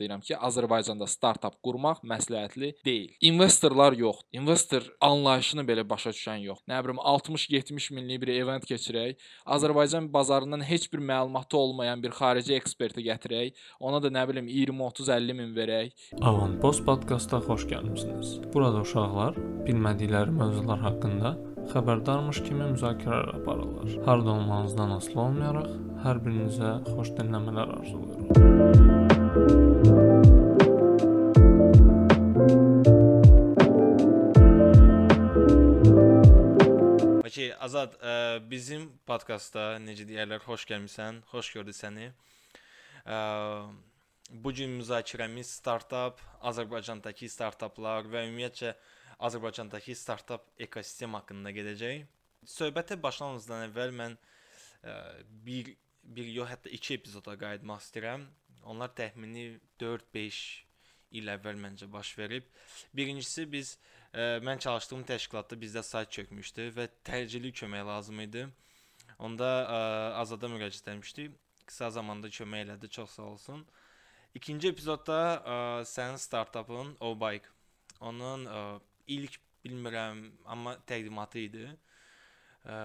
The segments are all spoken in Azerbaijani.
deyirəm ki, Azərbaycanda startap qurmaq məsləhətli deyil. İnvestorlar yoxdur. İnvestor anlayışını belə başa düşən yox. Nə bilim 60-70 minlik bir event keçirək, Azərbaycan bazarından heç bir məlumatı olmayan bir xarici eksperti gətirək, ona da nə bilim 20, 30, 50 min verək. Avantpost podkastına xoş gəlmisiniz. Burada uşaqlar bilmədikləri mövzular haqqında xəbərdarmış kimi müzakirələr aparırlar. Harda olmağınızdan asılı olmayaraq hər birinizə xoş dinləmələr arzulayıram. Okey, Azad, ə, bizim podkastda necə deyirlər, xoş gəlmisən, xoş gördük səni. Ə, bu gün müzakirəmiz startap, Azərbaycandakı startaplar və ümumiyyətcə Azərbaycandakı startap ekosistem haqqında gedəcək. Söhbətə başlamazdan əvvəl mən ə, bir bir yox, hətta 2 epizoda qayıtmaq istəyirəm. Onlar təxmini 4-5 il əvvəl məncə baş verib. Birincisi biz ə, mən çalışdığım təşkilatda bizdə sayt çökmüşdü və təcili kömək lazım idi. Onda ə, Azada müraciət etmişdik. Qısa zamanda kömək elədi, çox sağ olsun. İkinci epizodda ə, sənin startapın Obike. Onun ə, ilk bilmirəm, amma təqdimatı idi. Ə,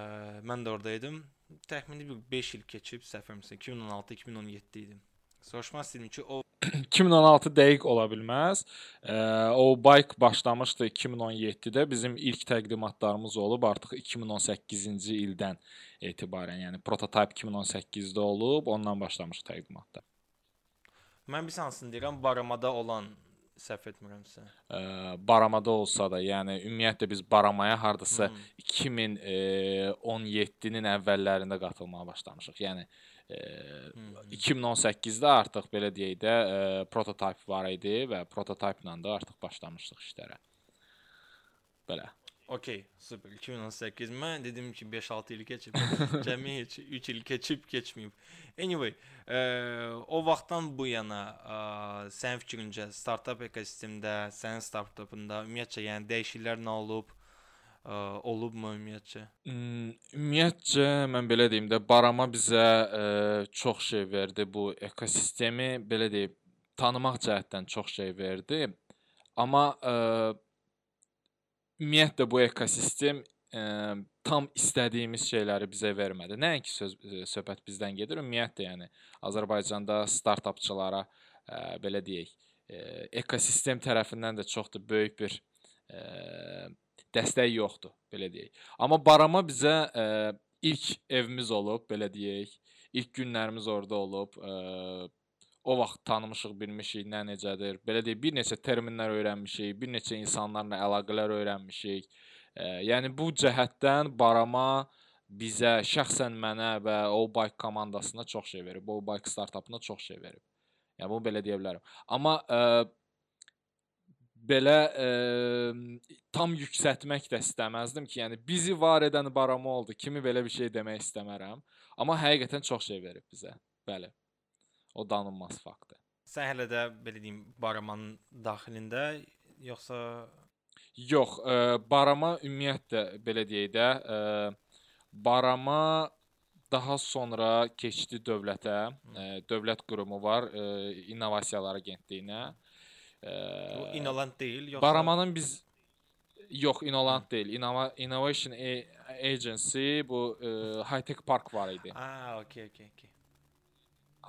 mən də oradaydım. Təxmini bir 5 il keçib, səhvimsə 2016-2017 idi. İstəyirəm ki, o 2016 dəqiq ola bilməz. O bike başlamışdı 2017-də. Bizim ilk təqdimatlarımız olub artıq 2018-ci ildən etibarən, yəni prototip 2018-də olub, ondan başlamışıq təqdimatda. mən bir hansını deyirəm, baramada olan səhv etmirəmsə. Ə, baramada olsa da, yəni ümumiyyətlə biz baramaya hardasa Hmm. 2017-nin əvvəllərində qatılmağa başlamışıq. Yəni. 2018-də artıq belə deyək də prototip var idi və prototiplə də artıq başlamışdıq işlərə. Belə. Okey, super. 2018 mən dedim ki 5-6 il keçib. Cəmi heç 3 il keçib, keçməyib. Anyway, ə, o vaxtdan bu yana ə, sənin fikrincə startap ekosistemdə, sənin startapında ümumiyyətcə yəni dəyişikliklər nə olub? Ə, olubmu ümumiyyətcə? Hmm, Ümumiyyətcə mən belə deyim də barama bizə ə, çox şey verdi bu ekosistemi belə deyim tanımaq cəhətdən çox şey verdi. Amma ə, ümumiyyətlə bu ekosistem ə, tam istədiyimiz şeyləri bizə vermədi. Nəinki söz söhbət bizdən gedir, ümumiyyətlə yəni Azərbaycanda startapçılara ə, belə deyək, ə, ekosistem tərəfindən də çox da böyük bir ə, dəstək yoxdur, belə deyək. Amma barama bizə ə, ilk evimiz olub, belə deyək. İlk günlərimiz orada olub. Ə, o vaxt tanımışıq, bilmişik nə necədir. Belə deyək, bir neçə terminlər öyrənmişik, bir neçə insanlarla əlaqələr öyrənmişik. Ə, yəni bu cəhətdən barama bizə, şəxsən mənə və o bike komandasına çox şey verib. O bike startapına çox şey verib. Yəni bunu belə deyə bilərəm. Amma ə, belə ə, tam yüksəltmək də istəməzdim ki, yəni bizi var edən barama oldu. Kimi belə bir şey demək istəmərəm. Amma həqiqətən çox şey verib bizə. Bəli. O danılmaz faktdır. Sən hələ də belə deyim, baramanın daxilində yoxsa Yox, ə, barama ümumiyyətlə belə deyək də, ə, barama daha sonra keçdi dövlətə. Ə, dövlət qurumu var, ə, İnnovasiyalar Agentliyinə. Ə, bu Innoland deyil, yoxsa Baramanın biz yox, Innoland deyil. Innova Innovation A- Agency bu ə, High Tech Park var idi. Ha, okey, okey, okey.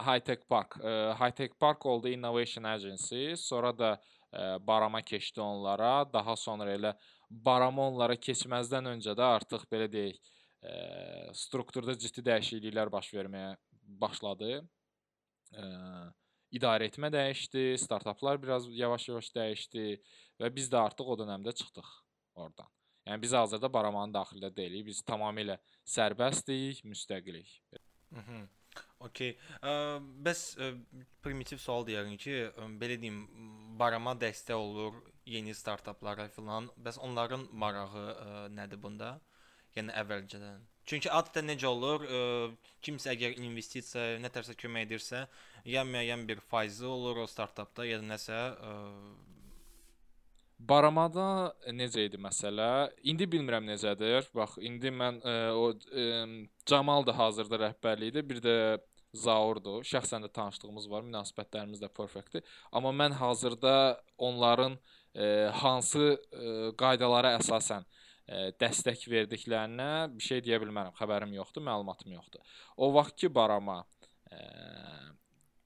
High Tech Park. Ə, High Tech Park oldu Innovation Agency. Sonra da ə, Barama keçdi onlara. Daha sonra elə Barama onlara keçməzdən öncə də artıq belə deyək, ə, strukturda ciddi dəyişikliklər baş verməyə başladı. Ə, idarə etmə dəyişdi, startaplar biraz yavaş-yavaş dəyişdi və biz də artıq o dövrdə çıxdıq oradan. Yəni biz hazırda Baramanın daxilində deyilik. Biz tamamilə sərbəstdik, müstəqilik. Mhm. Okey. Ə, Bəs primitiv sual deyərik ki, belə deyim, barama dəstək olur yeni startaplara filan. Bəs onların marağı nədir bunda? Yəni əvvəlcədən. Çünki adətən necə olur? Ə, kimsə əgər investisiya, nə tərsə kömək edirsə, ya müəyyən bir faizi olur o startapda, ya nəsə ə, Baramada necə idi məsələ? İndi bilmirəm necədir. Bax, indi mən ə, o ə, Camal da hazırda rəhbərlikdə, bir də Zaurdur. Şəxsən də tanışlığımız var, münasibətlərimiz də perfektdir. Amma mən hazırda onların e, hansı e, qaydalara əsasən e, dəstək verdiklərinə bir şey deyə bilmərəm. Xəbərim yoxdur, məlumatım yoxdur. O vaxt ki barama e,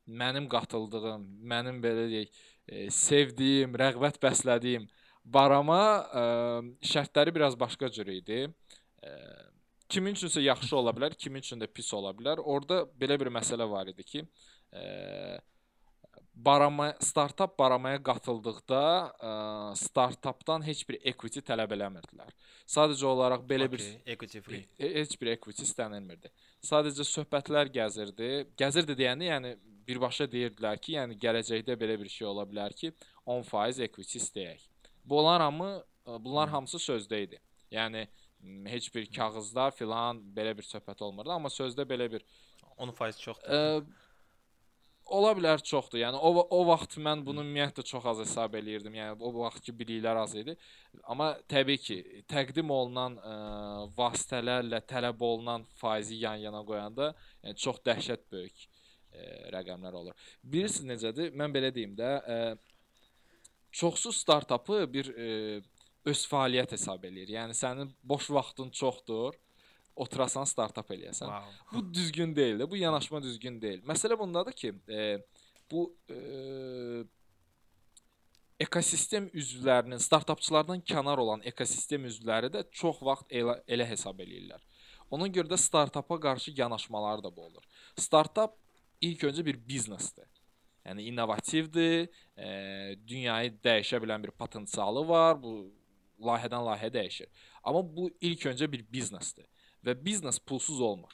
mənim qatıldığım, mənim belə deyək, e, sevdiyim, rəğbət bəslədiyim barama ə, şərtləri biraz başqa cür idi. Ə, kimin üçünsə yaxşı ola bilər, kimin üçün də pis ola bilər. Orda belə bir məsələ var idi ki, ə, barama startap baramaya qatıldıqda ə, startapdan heç bir equity tələb eləmirdilər. Sadəcə olaraq belə okay, bir equity free. Heç bir equity istənilmirdi. Sadəcə söhbətlər gəzirdi. Gəzirdi deyəndə, yəni birbaşa deyirdilər ki, yəni gələcəkdə belə bir şey ola bilər ki, 10% equity istəyək. Bunlar hamı bunlar hamısı sözdə idi. Yəni heç bir kağızda filan belə bir söhbət olmurdu, amma sözdə belə bir 10% çoxdur. Ə, ola bilər çoxdur. Yəni o o vaxt mən bunu ümumiyyətlə çox az hesab eləyirdim. Yəni o vaxtki biliklər az idi. Amma təbii ki, təqdim olunan ə, vasitələrlə tələb olunan faizi yan-yana qoyanda, yəni çox dəhşət böyük ə, rəqəmlər olur. Bilirsiniz necədir? Mən belə deyim də, ə, çoxsu startapı bir e, öz fəaliyyət hesab eləyir. Yəni sənin boş vaxtın çoxdur, oturasan startap eləyəsən. Wow. Bu düzgün deyil də, bu yanaşma düzgün deyil. Məsələ bundadır ki, e, bu e, ekosistem üzvlərinin, startapçılardan kənar olan ekosistem üzvləri də çox vaxt elə, elə hesab eləyirlər. Ona görə də startapa qarşı yanaşmaları da bu olur. Startap ilk öncə bir biznesdir. Yəni innovativdir, e, dünyayı dəyişə bilən bir potensialı var. Bu layihədən layihəyə dəyişir. Amma bu ilk öncə bir biznesdir və biznes pulsuz olmur.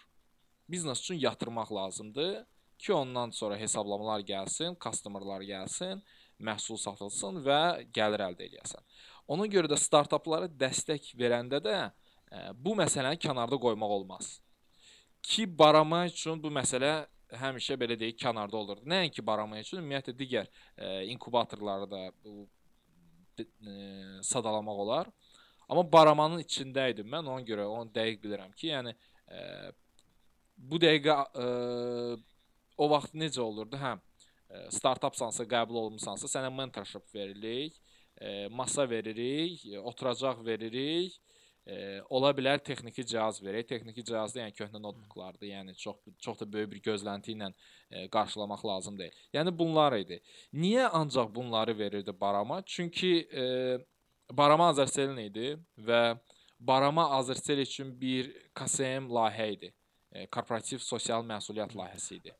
Biznes üçün yatırmaq lazımdır ki, ondan sonra hesablamalar gəlsin, customerlar gəlsin, məhsul satılsın və gəlir əldə edəsən. Ona görə də startaplara dəstək verəndə də ə, bu məsələni kənarda qoymaq olmaz. Ki barama üçün bu məsələ həmişə belə deyək kənarda olurdu. Nəinki barama üçün, ümumiyyətlə digər e, inkubatorları da bu e, sadalamaq olar. Amma baramanın içində idim mən, ona görə onu dəqiq bilirəm ki, yəni e, bu dəqiqə e, o vaxt necə olurdu? Hə, e, startapsansa, qəbul olmusansa, sənə mentorship veririk, e, masa veririk, oturacaq veririk e, ola bilər texniki cihaz verək. Texniki cihazda yəni köhnə notebooklardır. Yəni çox çox da böyük bir gözlənti ilə e, qarşılamaq lazım deyil. Yəni bunlar idi. Niyə ancaq bunları verirdi Barama? Çünki e, Barama Azərselin idi və Barama Azərsel üçün bir KSM layihə idi. E, korporativ sosial məsuliyyət layihəsi idi.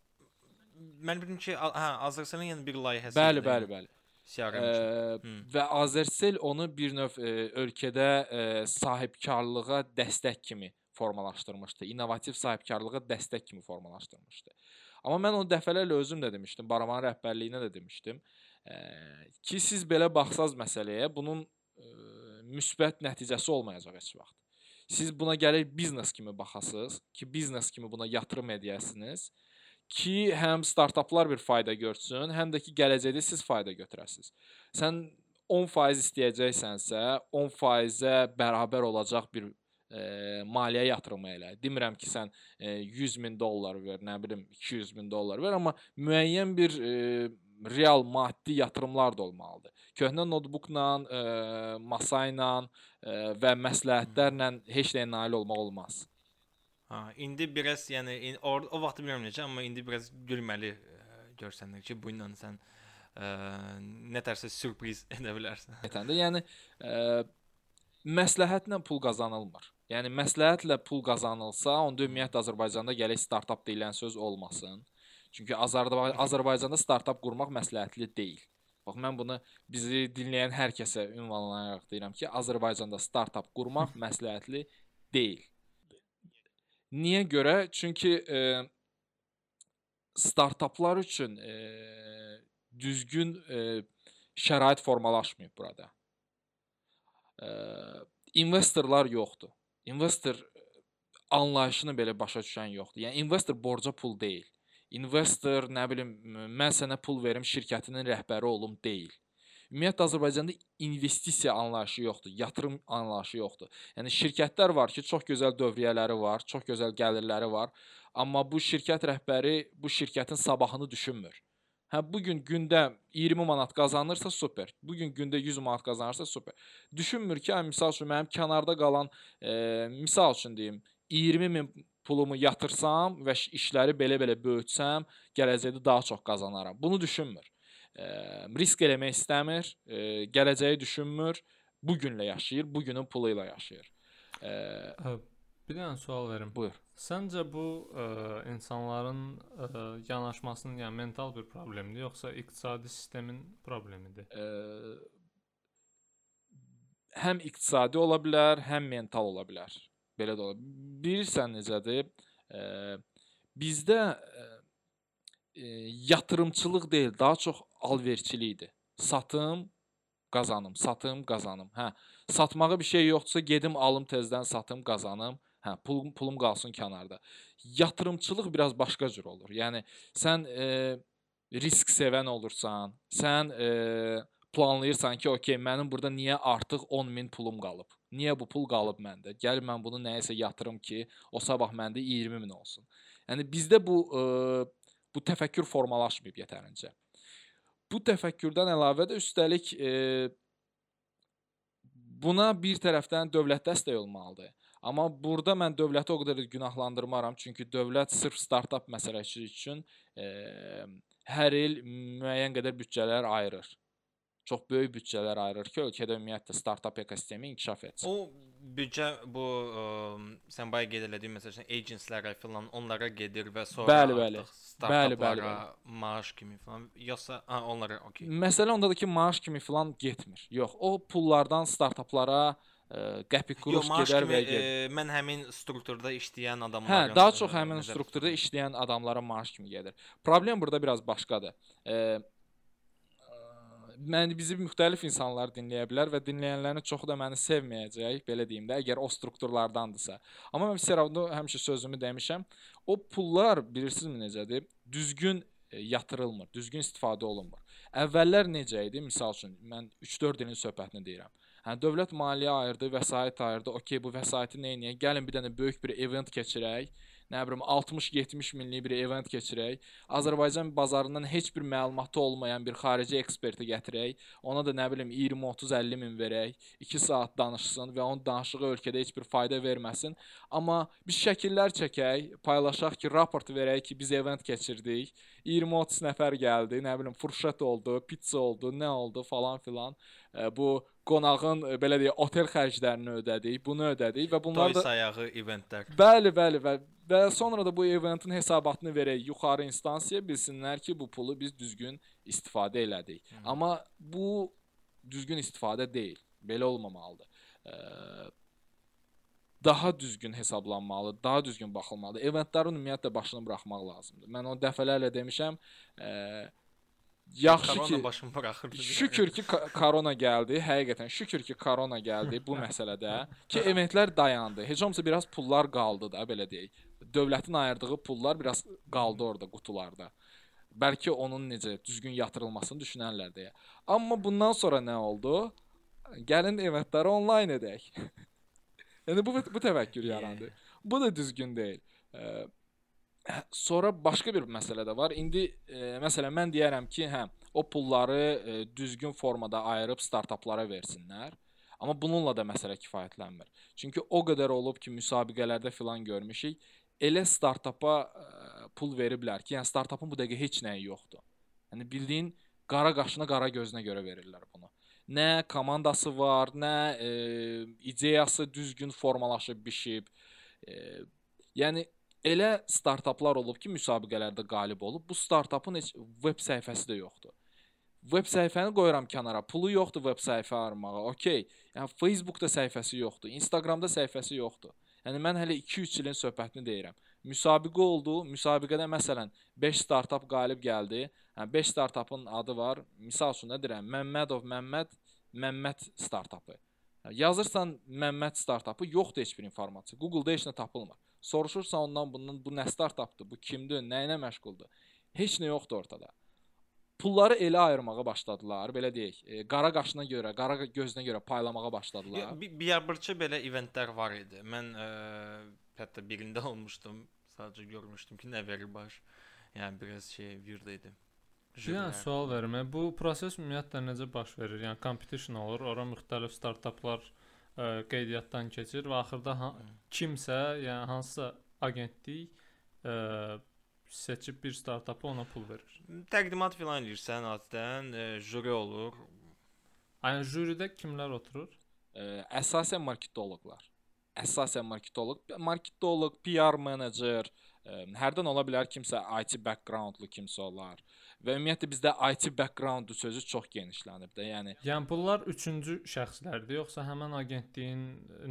Mən bildim ki, hə, Azərselin yəni bir layihəsi. Bəli, bəli, bəli. CRM ə, və Azercell onu bir növ ə, ölkədə ə, sahibkarlığa dəstək kimi formalaşdırmışdı. İnnovativ sahibkarlığa dəstək kimi formalaşdırmışdı. Amma mən onu dəfələrlə özüm də demişdim, Baramanın rəhbərliyinə də demişdim. Ə, ki siz belə baxsaz məsələyə, bunun ə, müsbət nəticəsi olmayacaq heç vaxt. Siz buna gəlir biznes kimi baxasınız ki, biznes kimi buna yatırım edəsiniz ki, həm startaplar bir fayda görsün, həm də ki, gələcəkdə siz fayda götürəsiniz. Sən 10% istəyəcəksənsə, 10%-ə bərabər olacaq bir e, maliyyə yatırımı elə. Demirəm ki, sən e, 100 min dollar ver, nə bilim 200 min dollar ver, amma müəyyən bir e, real maddi yatırımlar da olmalıdır. Köhnə notebookla, e, masa ilə e, və məsləhətlərlə heç nəyə nail olmaq olmaz. Ha, indi biraz yəni in, or, o vaxt bilmirəm necə, amma indi biraz gülməli ə, e, görsənir ki, bu ilə sən ə, nə tərsə sürpriz edə bilərsən. Etəndə yəni ə, məsləhətlə pul qazanılmır. Yəni məsləhətlə pul qazanılsa, onda ümumiyyətlə Azərbaycanda gələk startap deyilən söz olmasın. Çünki Azərbaycanda Azərbaycanda startap qurmaq məsləhətli deyil. Bax mən bunu bizi dinləyən hər kəsə ünvanlayaraq deyirəm ki, Azərbaycanda startap qurmaq məsləhətli deyil. Niyə görə? Çünki e, startaplar üçün e, düzgün e, şərait formalaşmayıb burada. E, investorlar yoxdur. Investor anlayışını belə başa düşən yoxdur. Yəni investor borca pul deyil. Investor, nə bilim, mən sənə pul verim, şirkətinin rəhbəri olum deyil. Ümumiyyətlə Azərbaycanda investisiya anlayışı yoxdur, yatırım anlayışı yoxdur. Yəni şirkətlər var ki, çox gözəl dövriyyələri var, çox gözəl gəlirləri var, amma bu şirkət rəhbəri bu şirkətin sabahını düşünmür. Hə bu gün gündə 20 manat qazanırsa super. Bu gün gündə 100 manat qazanırsa super. Düşünmür ki, hə, misal üçün mənim kənarda qalan, e, misal üçün deyim, 20 min pulumu yatırsam və işləri belə-belə böyütsəm, gələcəkdə daha çox qazanaram. Bunu düşünmür. E, risk eləmək istəmir, e, gələcəyi düşünmür. Bu günlə yaşayır, bu günün pulu ilə yaşayır. E, bir dənə sual verim. Buyur. Səncə bu ə, insanların ə, yanaşmasının, yəni mental bir problemdir, yoxsa iqtisadi sistemin problemidir? Ə, həm iqtisadi ola bilər, həm mental ola bilər. Belə də ola. Bilirsən necədir? Ə, bizdə ə, yatırımçılıq deyil, daha çox alverçilikdir. Satım, qazanım, satım, qazanım. Hə, satmağa bir şey yoxdursa gedim alım tezdən satım, qazanım. Hə, pulum pulum qalsın kənarda. Yatırımçılıq biraz başqa cür olur. Yəni sən e, risk sevən olursan, sən e, planlayırsan ki, okey, mənim burada niyə artıq 10 min pulum qalıb? Niyə bu pul qalıb məndə? Gəl mən bunu nəyəsə yatırım ki, o sabah məndə 20 min olsun. Yəni bizdə bu e, bu təfəkkür formalaşmayıb yetərincə. Bu təfəkkürdən əlavə də üstəlik e, buna bir tərəfdən dövlət dəstək olmalıdır. Amma burada mən dövləti o qədər günahlandırmaram, çünki dövlət sırf startap məsələsi üçün e, hər il müəyyən qədər büdcələr ayırır. Çox böyük büdcələr ayırır ki, ölkədə ümumiyyətlə startap ekosistemi inkişaf etsin. O büdcə bu ə, sən bayaq qeyd elədiyin məsələn agencylərə filan onlara gedir və sonra bəli, bəli. Bəli, bəli, bəli. maaş kimi filan yoxsa ha onlara okey. Məsələ ondadır ki, maaş kimi filan getmir. Yox, o pullardan startaplara qəpik quruş gedər və e, mən həmin strukturda işləyən Hə, adamların daha çox həmin strukturda işləyən adamlara maaş kimi gedir. Problem burada biraz başqadır. E, mən bizi müxtəlif insanlar dinləyə bilər və dinləyənlərin çoxu da məni sevməyəcək, belə deyim də, əgər o strukturlardandırsa. Amma mən Seravda həmişə sözümü demişəm. O pullar bilirsinizmi necədir? Düzgün yatırılmır, düzgün istifadə olunmur. Əvvəllər necə idi? Məsəl üçün mən 3-4 ilin söhbətini deyirəm. Hə, dövlət maliyyə ayırdı, vəsait ayırdı. Okay, bu vəsaiti nə edək? Gəlin bir dənə böyük bir event keçirək. Nə bilim 60-70 minlik bir event keçirək. Azərbaycan bazarından heç bir məlumatı olmayan bir xarici eksperti gətirək. Ona da nə bilim 20, 30, 50 min verək. 2 saat danışsın və onun danışığı ölkədə heç bir fayda verməsin. Amma biz şəkillər çəkək, paylaşaq ki, raport verək ki, biz event keçirdik. 20-30 nəfər gəldi, nə bilim furşet oldu, pizza oldu, nə oldu falan filan. Bu qonağın e, belə deyək, otel xərclərini ödədik, bunu ödədik və bunlar da sayağı eventlər. Bəli, bəli və və sonra da bu eventin hesabatını verək yuxarı instansiyaya bilsinlər ki, bu pulu biz düzgün istifadə elədik. Hı. Amma bu düzgün istifadə deyil. Belə olmamalıdır. Ə, daha düzgün hesablanmalı, daha düzgün baxılmalıdır. Eventlərin ümumiyyətlə başını buraxmaq lazımdır. Mən onu dəfələrlə demişəm. Ə, Yaxşı korona ki, başımı buraxırdı. Şükür ki, korona gəldi. Həqiqətən şükür ki, korona gəldi bu məsələdə ki, eventlər dayandı. Heç olmasa biraz pullar qaldı da, belə deyək. Dövlətin ayırdığı pullar biraz qaldı orada qutularda. Bəlkə onun necə düzgün yatırılmasını düşünərlər deyə. Amma bundan sonra nə oldu? Gəlin eventləri onlayn edək. yəni bu bu təvəkkül yarandı. Bu da düzgün deyil. Sonra başqa bir məsələ də var. İndi e, məsələn mən deyərəm ki, hə, o pulları e, düzgün formada ayırıb startaplara versinlər. Amma bununla da məsələ kifayətlənmir. Çünki o qədər olub ki, müsabiqələrdə filan görmüşük. Elə startapa e, pul veriblər ki, yəni startapın bu dəqiqə heç nəyi yoxdur. Yəni bildiyin qara qaşına, qara gözünə görə verirlər bunu. Nə komandası var, nə e, ideyası düzgün formalaşıb, bişib. E, yəni elə startaplar olub ki, müsabiqələrdə qalib olub. Bu startapın heç veb səhifəsi də yoxdur. Veb səhifəni qoyuram kənara. Pulu yoxdur veb səhifə armağa. Okay. Yəni Facebookda səhifəsi yoxdur, Instagramda səhifəsi yoxdur. Yəni mən hələ 2-3 ilin söhbətini deyirəm. Müsabiqə oldu. Müsabiqədə məsələn 5 startap qalib gəldi. Hə 5 startapın adı var. Misal üçün nə deyirəm? Məmmədov Məmməd Məmməd startapı. Yazırsan Məmməd startapı yoxdur heç bir informasiya. Google-da heç nə tapılmır. Soruşursan ondan bundan bu nə startapdır, bu kimdir, nə ilə məşğuldur? Heç nə yoxdur ortada. pulları elə ayırmağa başladılar, belə deyək. E, qara qaşına görə, qara gözünə görə paylamağa başladılar. Bir biabırçı belə eventlər var idi. Mən ə, hətta birində olmuşdum. Sadəcə görmüşdüm ki, nə verir baş. Yəni biraz şey. Bir dənə sual verim. Yəni, Bu proses ümumiyyətlə necə baş verir? Yəni competition olur, ora müxtəlif startaplar ə, qeydiyyatdan keçir və axırda ha kimsə, yəni hansısa agentlik ə, seçib bir startapa ona pul verir. Təqdimat filan edirsən adətən, ə, jüri olur. Yəni jüridə kimlər oturur? Ə, əsasən marketoloqlar. Əsasən marketoloq, marketoloq, PR menecer, hərdən ola bilər kimsə IT backgroundlu kimsə olar. Və ümumiyyətlə bizdə IT background sözü çox genişlənib də. Yəni Yəni bunlar üçüncü şəxslərdir, yoxsa həmin agentliyin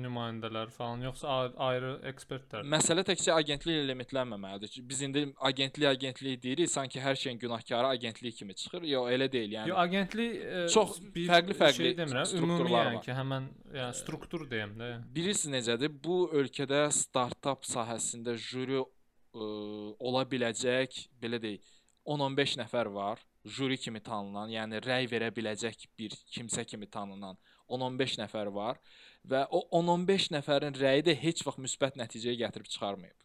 nümayəndələri falan, yoxsa ayrı, ekspertlər? Məsələ təkcə agentlik ilə limitlenməməlidir. ki, Biz indi agentlik agentlik deyirik, sanki hər şeyin günahkarı agentlik kimi çıxır. Yox, elə deyil. Yəni Yo, agentlik ə, Çox fərqli-fərqli şey demirəm, ümumi yəni ki, həmin yəni struktur deyim də. Bilirsiniz necədir? Bu ölkədə startap sahəsində jüri ə, ola biləcək, belə deyək, 10-15 nəfər var. Jüri kimi tanınan, yəni rəy verə biləcək bir kimsə kimi tanınan 10-15 nəfər var və o 10-15 nəfərin rəyi də heç vaxt müsbət nəticəyə gətirib çıxarmayıb.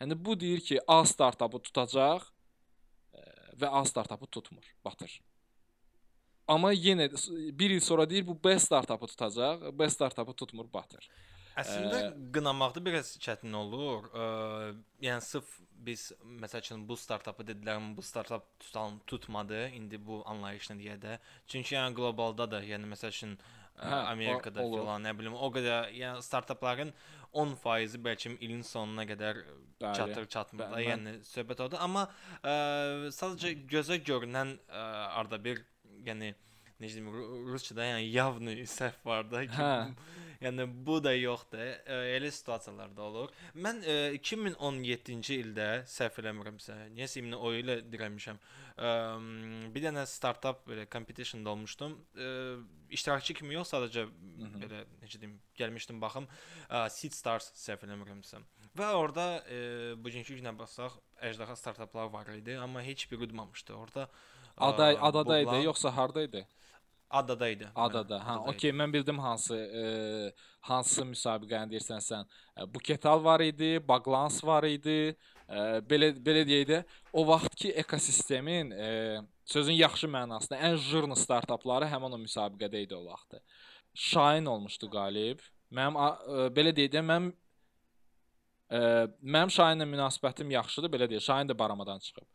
Yəni bu deyir ki, A startapı tutacaq ə, və A startapı tutmur, batır. Amma yenə də s- bir il sonra deyir bu B startapı tutacaq, B startapı tutmur, batır. Əslində qınamaqda biraz çətin olur. Ə, yəni sırf biz məsəl üçün bu startapı dedilər, amma bu startap tutalım tutmadı. İndi bu anlayışla deyə də. Çünki yəni qlobalda da, yəni məsəl üçün ə, Hə, o- Amerikada olur. filan, nə bilim, o qədər yəni startapların 10% bəlkə ilin sonuna qədər Bəli. çatır, çatmır da. Bə- mən- Yəni söhbət odur. Amma ə, sadəcə gözə görünən ə, arada bir yəni necə deyim, ru- ruscada yəni явный səhv var da ki, Hə. yəni bu da yoxdur. Ə, Elə situasiyalarda olur. Mən ə, 2017-ci ildə səhv eləmirəmsə, niyəsə imin o ilə dirəmişəm. Ə, bir dənə startap belə competition-da olmuşdum. Ə, iştirakçı kimi yox, sadəcə belə necə deyim, gəlmişdim baxım. Ə, Seed Stars səhv eləmirəmsə. Və orada ə, bugünkü günə baxsaq, əjdaha startaplar var idi, amma heç biri udmamışdı. Orada ə, Aday adada idi, Boglan- yoxsa harda idi? Adada idi. Adada. Hə, okey, mən bildim hansı e, hansı müsabiqəni deyirsən sən. E, Buketal var idi, Baglans var idi. E, belə belə deyək də, o vaxtki ekosistemin e, sözün yaxşı mənasında ən jurnu startapları həmin o müsabiqədə idi o vaxtı. Şahin olmuşdu qalib. Mənim e, belə deyək də mən e, mənim Şahinlə münasibətim yaxşıdır, belə deyək. Şahin də baramadan çıxıb.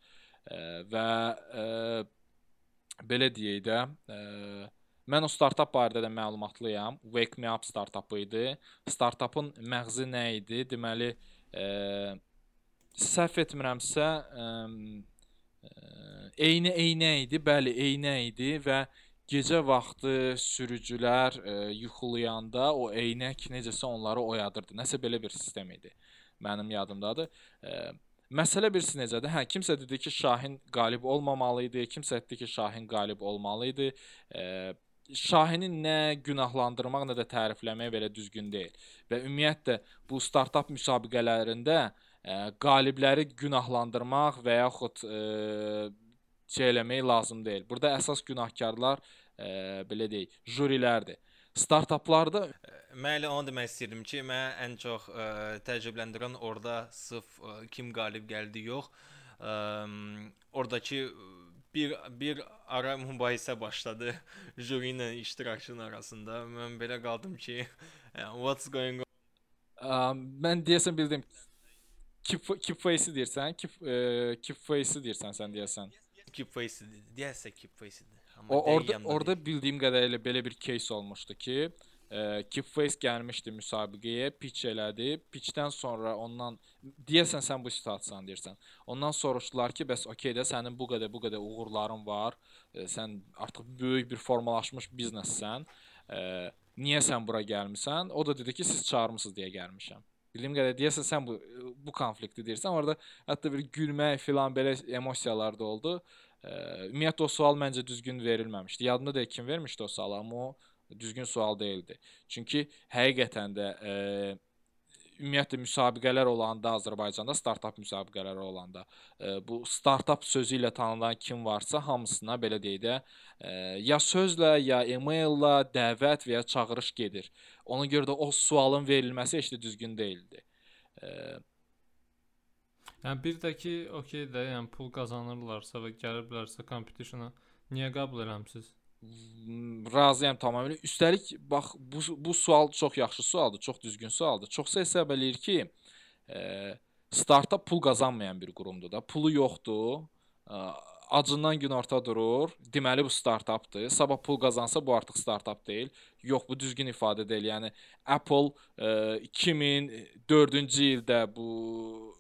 E, və e, belə deyək də, ə, mən o startap barədə də məlumatlıyam. Wake Me Up startapı idi. Startapın məğzi nə idi? Deməli, ə, səhv etmirəmsə, ə, eynə eynə idi. Bəli, eynə idi və gecə vaxtı sürücülər ə, yuxulayanda o eynək necəsə onları oyadırdı. Nəsə belə bir sistem idi. Mənim yadımdadır. Ə, Məsələ birisi necədir? Hə, kimsə dedi ki, Şahin qalib olmamalı idi, kimsə dedi ki, Şahin qalib olmalı idi. E, Şahini nə günahlandırmaq, nə də tərifləmək belə düzgün deyil. Və ümumiyyətlə bu startap müsabiqələrində e, qalibləri günahlandırmaq və yaxud e, şey eləmək lazım deyil. Burada əsas günahkarlar e, belə deyək, jürilərdir. Startaplarda Mən elə onu demək istəyirdim ki, mənə ən çox ə, təəccübləndirən orada sırf ə, kim qalib gəldi yox, ə, oradakı bir bir ara mübahisə başladı jüri ilə iştirakçının arasında. Mən belə qaldım ki, what's going on? Ə, mən deyəsən bildim. Keep keep face deyirsən, keep e, keep face deyirsən sən deyəsən. Keep face deyəsə keep face idi. Amma O orada orada bildiyim qədərilə belə bir case olmuşdu ki, e, keep face gəlmişdi müsabiqəyə, pitch elədi. Pitchdən sonra ondan deyəsən sən bu situasiyanı deyirsən. Ondan soruşdular ki, bəs okey də sənin bu qədər bu qədər uğurların var. E, sən artıq böyük bir formalaşmış biznessən. E, niyə sən bura gəlmisən? O da dedi ki, siz çağırmısınız deyə gəlmişəm. Bildiyim qədər deyəsən sən bu bu konflikti deyirsən. Orada hətta bir gülmək filan belə emosiyalar da oldu. Ə, Ümumiyyətlə o sual məncə düzgün verilməmişdi. Yadımda deyil kim vermişdi o sualı, amma o düzgün sual deyildi. Çünki həqiqətən də ə, ümumiyyətlə müsabiqələr olanda Azərbaycanda startap müsabiqələri olanda e, bu startap sözü ilə tanınan kim varsa hamısına belə deyək də e, ya sözlə, ya e-maillə dəvət və ya çağırış gedir. Ona görə də o sualın verilməsi heç də düzgün deyildi. E, Yəni bir də ki, okey də, yəni pul qazanırlarsa və gəliblərsə competition-a niyə qəbul eləmisiz? Razıyam tamamilə. Üstəlik bax bu bu sual çox yaxşı sualdır, çox düzgün sualdır. Çoxsa hesab eləyir ki, e, startap pul qazanmayan bir qurumdur da. Pulu yoxdur. E, acından günorta durur. Deməli bu startapdır. Sabah pul qazansa bu artıq startap deyil. Yox, bu düzgün ifadə deyil. Yəni Apple e, 2004-cü ildə bu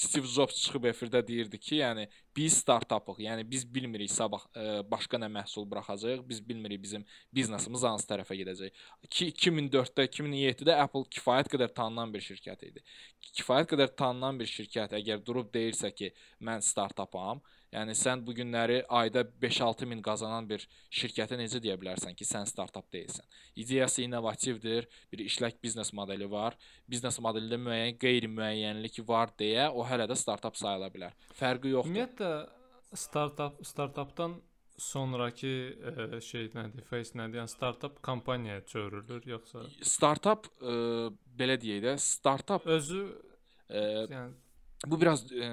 Steve Jobs çıxıb efirdə deyirdi ki, yəni biz startapıq. Yəni biz bilmirik sabah ə, e, başqa nə məhsul buraxacağıq. Biz bilmirik bizim biznesimiz hansı tərəfə gedəcək. Ki 2004-də, 2007-də Apple kifayət qədər tanınan bir şirkət idi. Kifayət qədər tanınan bir şirkət əgər durub deyirsə ki, mən startapam, Yəni sən bu günləri ayda 5-6 min qazanan bir şirkətə necə deyə bilərsən ki, sən startap deyilsən? İdeyası innovativdir, bir işlək biznes modeli var. Biznes modelində müəyyən qeyri-müəyyənlik var deyə o hələ də startap sayıla bilər. Fərqi yoxdur. Ümumiyyətlə startap startapdan sonrakı ə, e, şey nədir? Face nədir? Yəni startap kompaniyaya çevrilir yoxsa startap ə, belə deyək də, startap özü ə, yəni bu biraz ə,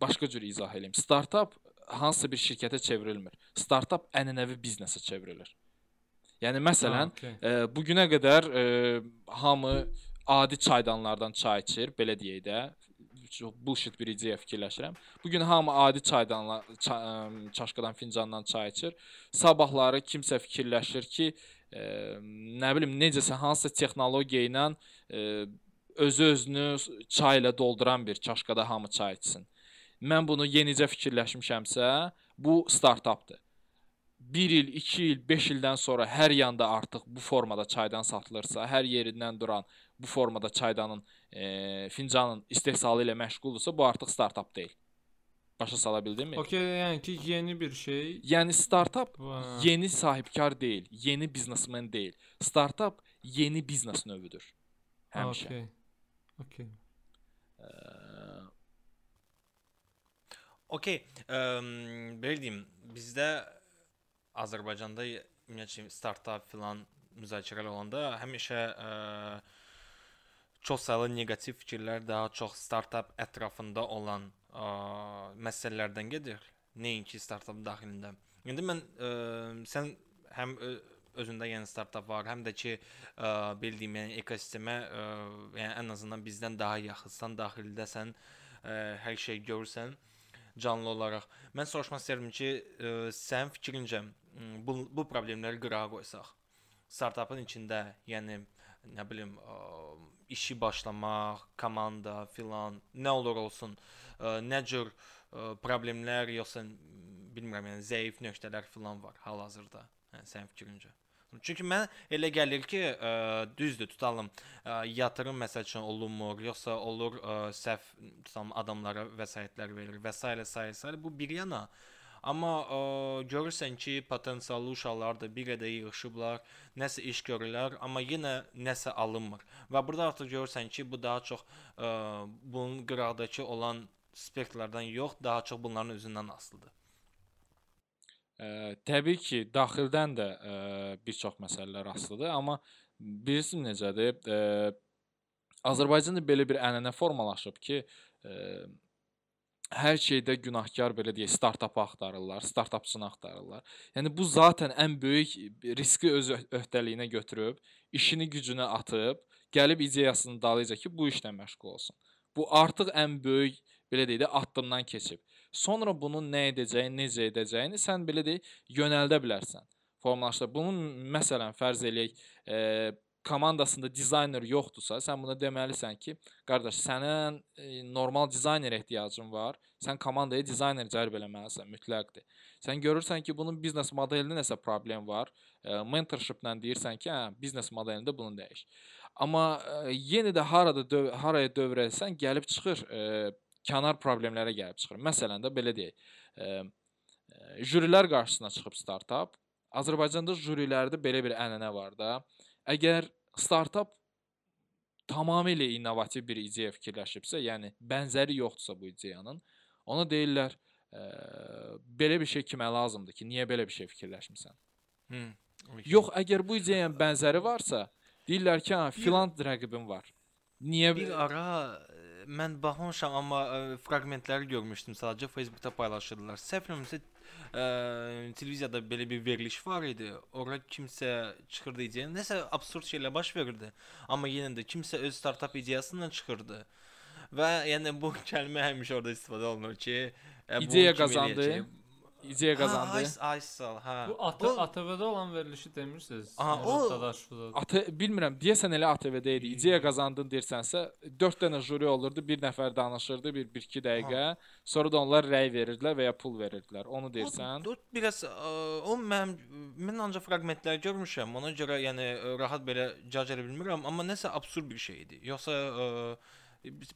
başqa cür izah eləyim. Startap hansısa bir şirkətə çevrilmir. Startap ənənəvi biznesə çevrilir. Yəni məsələn, ha, okay. ə, bu günə qədər ə, hamı adi çaydanlardan çay içir, belə deyək də. Çox bullshit bir ideya fikirləşirəm. Bu gün hamı adi çaydanla ça ə, çaşqadan, fincandan çay içir. Sabahları kimsə fikirləşir ki, ə, nə bilim necəsə hansısa texnologiya ilə özü-özünü çay ilə dolduran bir çaşkada hamı çay içsin. Mən bunu yenicə fikirləşmişəmsə, bu startapdır. 1 il, 2 il, 5 ildən sonra hər yanda artıq bu formada çaydan satılırsa, hər yerindən duran bu formada çaydanın, e, fincanın istehsalı ilə məşğuldursa, bu artıq startap deyil. Başa sala bildinmi? Okay, yəni ki, yeni bir şey. Yəni startap yeni sahibkar deyil, yeni biznesmen deyil. Startap yeni biznes növüdür. Həmişə. Okay. Okay. Okay, belə deyim, bizdə Azərbaycanda ümumiyyətlə startap filan müzakirələr olanda həmişə ə, çox saylı neqativ fikirlər daha çox startap ətrafında olan ə, məsələlərdən gedir. Nəinki startap daxilində. İndi mən ə, sən həm ə, özündə yəni startap var, həm də ki, ə, bildiyim yəni ekosistemə ə, yəni ən azından bizdən daha yaxınsan, daxildəsən, ə, hər şey görürsən canlı olaraq. Mən soruşmaq istəyirəm ki, ə, sənin fikrincə bu bu problemləri qırağa qoysaq, startapın içində, yəni nə bilim, ə, işi başlamaq, komanda filan, nə olur olsun, ə, nə cür ə, problemlər yoxsa bilmirəm, yəni zəif nöqtələr filan var hal-hazırda. Hə, sənin fikrincə. Çünki mən elə gəlir ki, ə, düzdür, tutalım, ə, yatırım məsəl üçün olunmur, yoxsa olur ə, səhv tutalım adamlara vəsaitlər verir və s. s. bu bir yana. Amma ə, görürsən ki, potensiallı uşaqlar da bir qədər yığılışıblar, nəsə iş görürlər, amma yenə nəsə alınmır. Və burada artıq görürsən ki, bu daha çox ə, bunun qıraqdakı olan spektrlərdən yox, daha çox bunların özündən asılıdır. Ə, təbii ki, daxildən də ə, bir çox məsələlər asılıdır, amma bilirsiniz necədir? Ə, Azərbaycanda belə bir ənənə formalaşıb ki, ə, hər şeydə günahkar belə deyək, startap axtarırlar, startapçını axtarırlar. Yəni bu zaten ən böyük riski öz öhdəliyinə götürüb, işini gücünə atıb, gəlib ideyasının dalıyca ki, bu işlə məşğul olsun. Bu artıq ən böyük belə deyək də addımdan keçib. Sonra bunun nə edəcəyini, necə edəcəyini sən belə deyək, yönəldə bilərsən. Formalaşdır. Bunun məsələn fərz eləyək, e, komandasında dizayner yoxdursa, sən buna deməlisən ki, qardaş, sənin e, normal dizayner ehtiyacın var. Sən komandaya dizayner cəlb eləməlisən, mütləqdir. Sən görürsən ki, bunun biznes modelində nəsə problem var. E, mentorshiplə deyirsən ki, hə, biznes modelində bunu dəyiş. Amma e, yenə də harada döv haraya dövr etsən, gəlib çıxır e, kənar problemlərə gəlib çıxır. Məsələn də belə deyək, e, jürilər qarşısına çıxıb startap. Azərbaycanda jürilərdə belə bir ənənə var da. Əgər startap tamamilə innovativ bir ideya fikirləşibsə, yəni bənzəri yoxdursa bu ideyanın, ona deyirlər, ə, belə bir şey kimə lazımdır ki, niyə belə bir şey fikirləşmisən? Hı. Yox, əgər bu ideyanın bənzəri varsa, deyirlər ki, ha, filan rəqibin var. Niyə Bir ara mən baxmışam, amma ə, fraqmentləri görmüşdüm sadəcə Facebookda paylaşırdılar. Səhv eləmirəmsə ə, televiziyada belə bir veriliş var idi. Ora kimsə çıxırdı ideya. Nəsə absurd şeylər baş verirdi. Amma yenə də kimsə öz startap ideyasıyla çıxırdı. Və yəni bu kəlmə həmişə orada istifadə olunur ki, ə, bu İdeya qazandı, eləyəcək? İdeya qazandı. Ha, ay sağ ol, hə. Bu AT O- ATV-də olan verilişi demirsiniz? Aha, o- Dadaşovda. AT bilmirəm, deyəsən elə ATV-də idi. İdeya qazandın deyirsənsə, 4 dənə juri olurdu, bir nəfər danışırdı, bir 1-2 dəqiqə. Sonra da onlar rəy verirdilər və ya pul verirdilər. Onu deyirsən? O biraz ə, o mən mən ancaq fraqmentlər görmüşəm. Ona görə yəni ə, rahat belə cac edə bilmirəm, amma nəsə absurd bir şey idi. Yoxsa ə,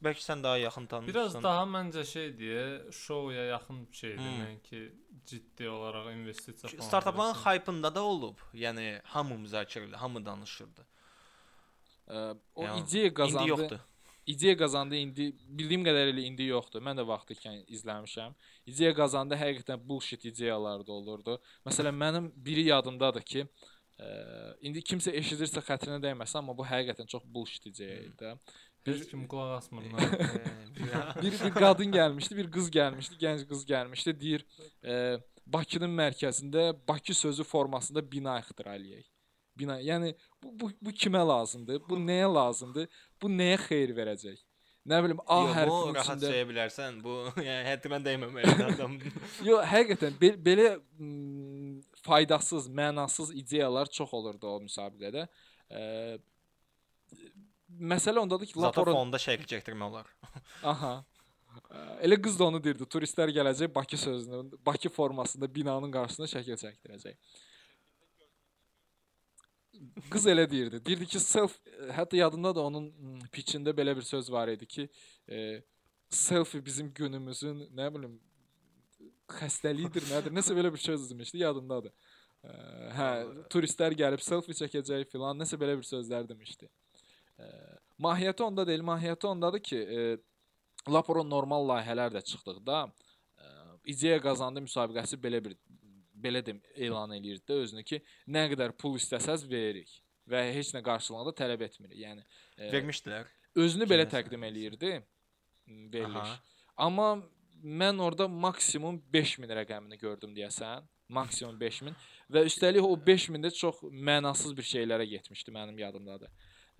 bəlkə sən daha yaxın tanıyırsan. Biraz daha məncə şeydir, şouya yaxın bir şeydir, Hmm. nəinki ciddi olaraq investisiya falan. startapların hype-ında da olub. Yəni hamı müzakirə edir, hamı danışırdı. Ə, O Yəni, ideya qazandı. İndi yoxdur. İdeya qazandı indi bildiyim qədərilə indi yoxdur. Mən də vaxtı ikən izləmişəm. İdeya qazandı həqiqətən bullshit ideyalar da olurdu. Məsələn mənim biri yadımdadır ki, ə, indi kimsə eşidirsə xətrinə dəyməsin, amma bu həqiqətən çox bullshit ideya idi. Heç kim qulaq asmır. Ə, bir- bir qadın gəlmişdi, bir qız gəlmişdi, gənc qız gəlmişdi, deyir, e, Bakının mərkəzində Bakı sözü formasında bina ixtira eləyək. Bina, yəni bu bu, bu kimə lazımdır? Bu nəyə lazımdır? Bu nəyə xeyir verəcək? Nə bilim A hərfinin rahat içində. deyə bilərsən. Bu yəni həddimə dəyməməli adam. Yox, həqiqətən be belə mm, faydasız, mənasız ideyalar çox olurdu o müsabiqədə. E, məsələ ondadır ki, Zata Laporon fonda şəkil çəkdirmək olar. Aha. Elə qız da onu deyirdi. Turistlər gələcək Bakı sözünün, Bakı formasında binanın qarşısında şəkil çəkdirəcək. Qız elə deyirdi. Deyirdi ki, self hətta yadımda da onun mm, pitchində belə bir söz var idi ki, e, selfie bizim günümüzün, nə bilim, xəstəliyidir, nədir? Nəsə belə bir söz demişdi, yadımdadır. Hə, turistlər gəlib selfie çəkəcək filan, nəsə belə bir sözlər demişdi. Ə, mahiyyəti onda deyil, mahiyyəti ondadır ki, e, Laporon normal layihələr də çıxdıqda ə, ideya qazandı müsabiqəsi belə bir belə dem elan eləyirdi də özünü ki, nə qədər pul istəsəz veririk və heç nə qarşılığında tələb etmirik. Yəni e, Vermişdilər. özünü belə təqdim eləyirdi veriliş. Amma mən orada maksimum 5000 rəqəmini gördüm deyəsən. Maksimum 5000 və üstəlik o 5000 də çox mənasız bir şeylərə getmişdi mənim yadımdadır.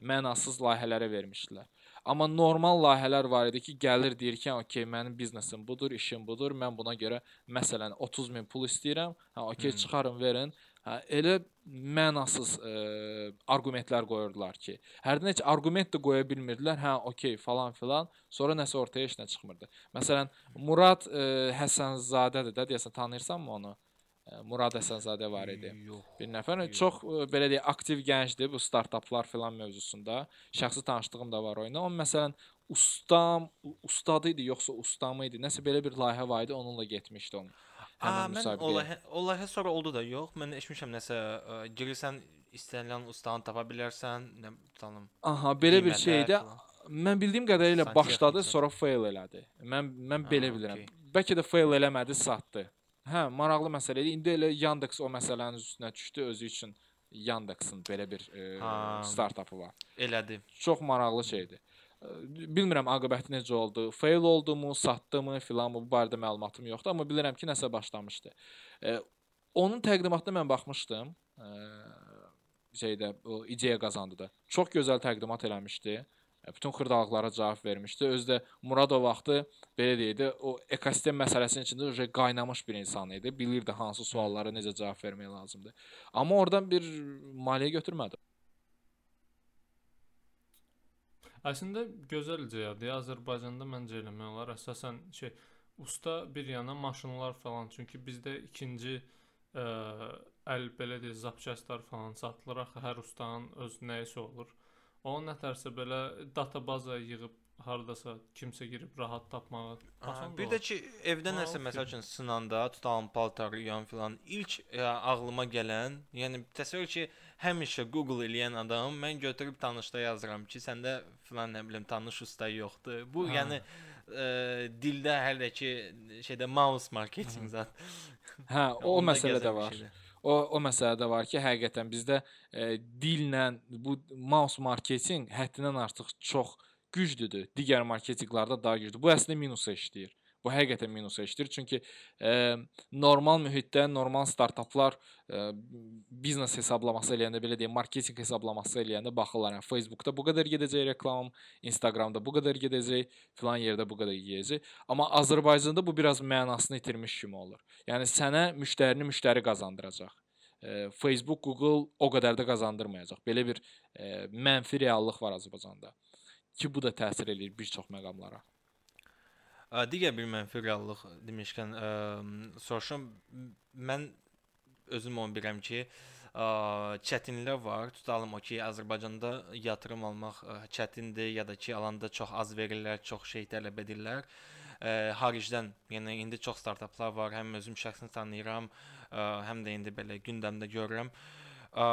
Mənasız layihələrə vermişdilər. Amma normal layihələr var idi ki, gəlir deyir ki, "Okay, mənim biznesim budur, işim budur. Mən buna görə məsələn 30 min pul istəyirəm. Hə, okay, Hmm. çıxarın, verin." Hə, elə mənasız ə, arqumentlər qoyurdular ki, hərdən heç arqument də qoya bilmirdilər. Hə, okay, falan filan. Sonra nəsə ortaya heç nə çıxmırdı. Məsələn, Murad ə, Həsənzadədir də, deyəsən tanıyırsanmı onu? Murad Həsənzadə var idi. Yox. Bir nəfər Yox. çox ə, belə deyək aktiv gəncdir bu startaplar filan mövzusunda. Şəxsi tanışlığım da var oyuna. Amma məsələn ustam, ustadı idi yoxsa ustamı idi? Nəsə belə bir layihə var idi, onunla getmişdi onun. Aa, Həmin mən o layihə, o layihə sonra oldu da yox. Mən eşitmişəm nəsə ə, girirsən istənilən ustanı tapa bilərsən, nə tutalım. Aha, belə bir şeydə mən bildiyim qədərilə başladı, sonra fail elədi. Mən mən belə Ha, bilirəm. okey. Bəlkə də fail eləmədi, satdı. Hə, maraqlı məsələ idi. İndi elə Yandex o məsələnin üstünə düşdü özü üçün. Yandexin belə bir e, startapı var. Elədi. Çox maraqlı şeydir. E, Bilmirəm aqibəti necə oldu. Fail oldumu, satdımı filan bu barədə məlumatım yoxdur, amma bilirəm ki, nəsə başlamışdı. E, onun təqdimatına mən baxmışdım. E, şeydə o ideya qazandı da. Çox gözəl təqdimat eləmişdi. E, Bütün xırdalıqlara cavab vermişdi. Özü də Murad o vaxtı belə deyildi, o ekosistem məsələsinin içində uje qaynamış bir insan idi. Bilirdi hansı suallara necə cavab vermək lazımdır. Amma oradan bir maliyyə götürmədi. Əslində gözəl ideyadır. Azərbaycanda məncə eləmək olar. Əsasən şey usta bir yana maşınlar falan. Çünki bizdə ikinci ə, əl belə deyək zapçastlar falan satılır. Axı hər ustanın öz nəyisə olur. O nətərsə belə databaza yığıb hardasa kimsə girib rahat tapmağa Aha, bir də ki, evdə nəsə məsəl üçün sınanda, tutalım paltar yuyan filan, ilk ə, ağlıma gələn, yəni təsəvvür ki, həmişə Google eləyən adam mən götürüb tanışda yazıram ki, səndə filan nə bilim tanış usta yoxdur. Bu Ha. yəni ə, dildə hələ ki şeydə mouse marketing zət. Hə, o Onda məsələ də var. şeydir. O o məsələ də var ki, həqiqətən bizdə e, dillə bu mouse marketinq həddindən artıq çox güclüdür. Digər marketinqlərdə daha güclüdür. Bu əslində minusa işləyir. Bu həqiqətən minusa işləyir. Çünki e, normal mühitdə normal startaplar e, biznes hesablaması eləyəndə belə deyim, marketinq hesablaması eləyəndə baxırlar, yəni Facebookda bu qədər gedəcək reklam, Instagramda bu qədər gedəcək, filan yerdə bu qədər gedəcək. Amma Azərbaycanda bu biraz mənasını itirmiş kimi olur. Yəni sənə müştərini müştəri qazandıracaq. E, Facebook, Google o qədər də qazandırmayacaq. Belə bir e, mənfi reallıq var Azərbaycanda ki, bu da təsir eləyir bir çox məqamlara. Digər bir mənfi reallıq demişkən, ə, soruşum mən özüm onu bilirəm ki, ə, çətinliklər var. Tutalım o ki, Azərbaycanda yatırım almaq ə, çətindir ya da ki, alanda çox az verirlər, çox şey tələb edirlər. Ə, xaricdən, yəni indi çox startaplar var. Həm özüm şəxsən tanıyıram, ə, həm də indi belə gündəmdə görürəm. Ə,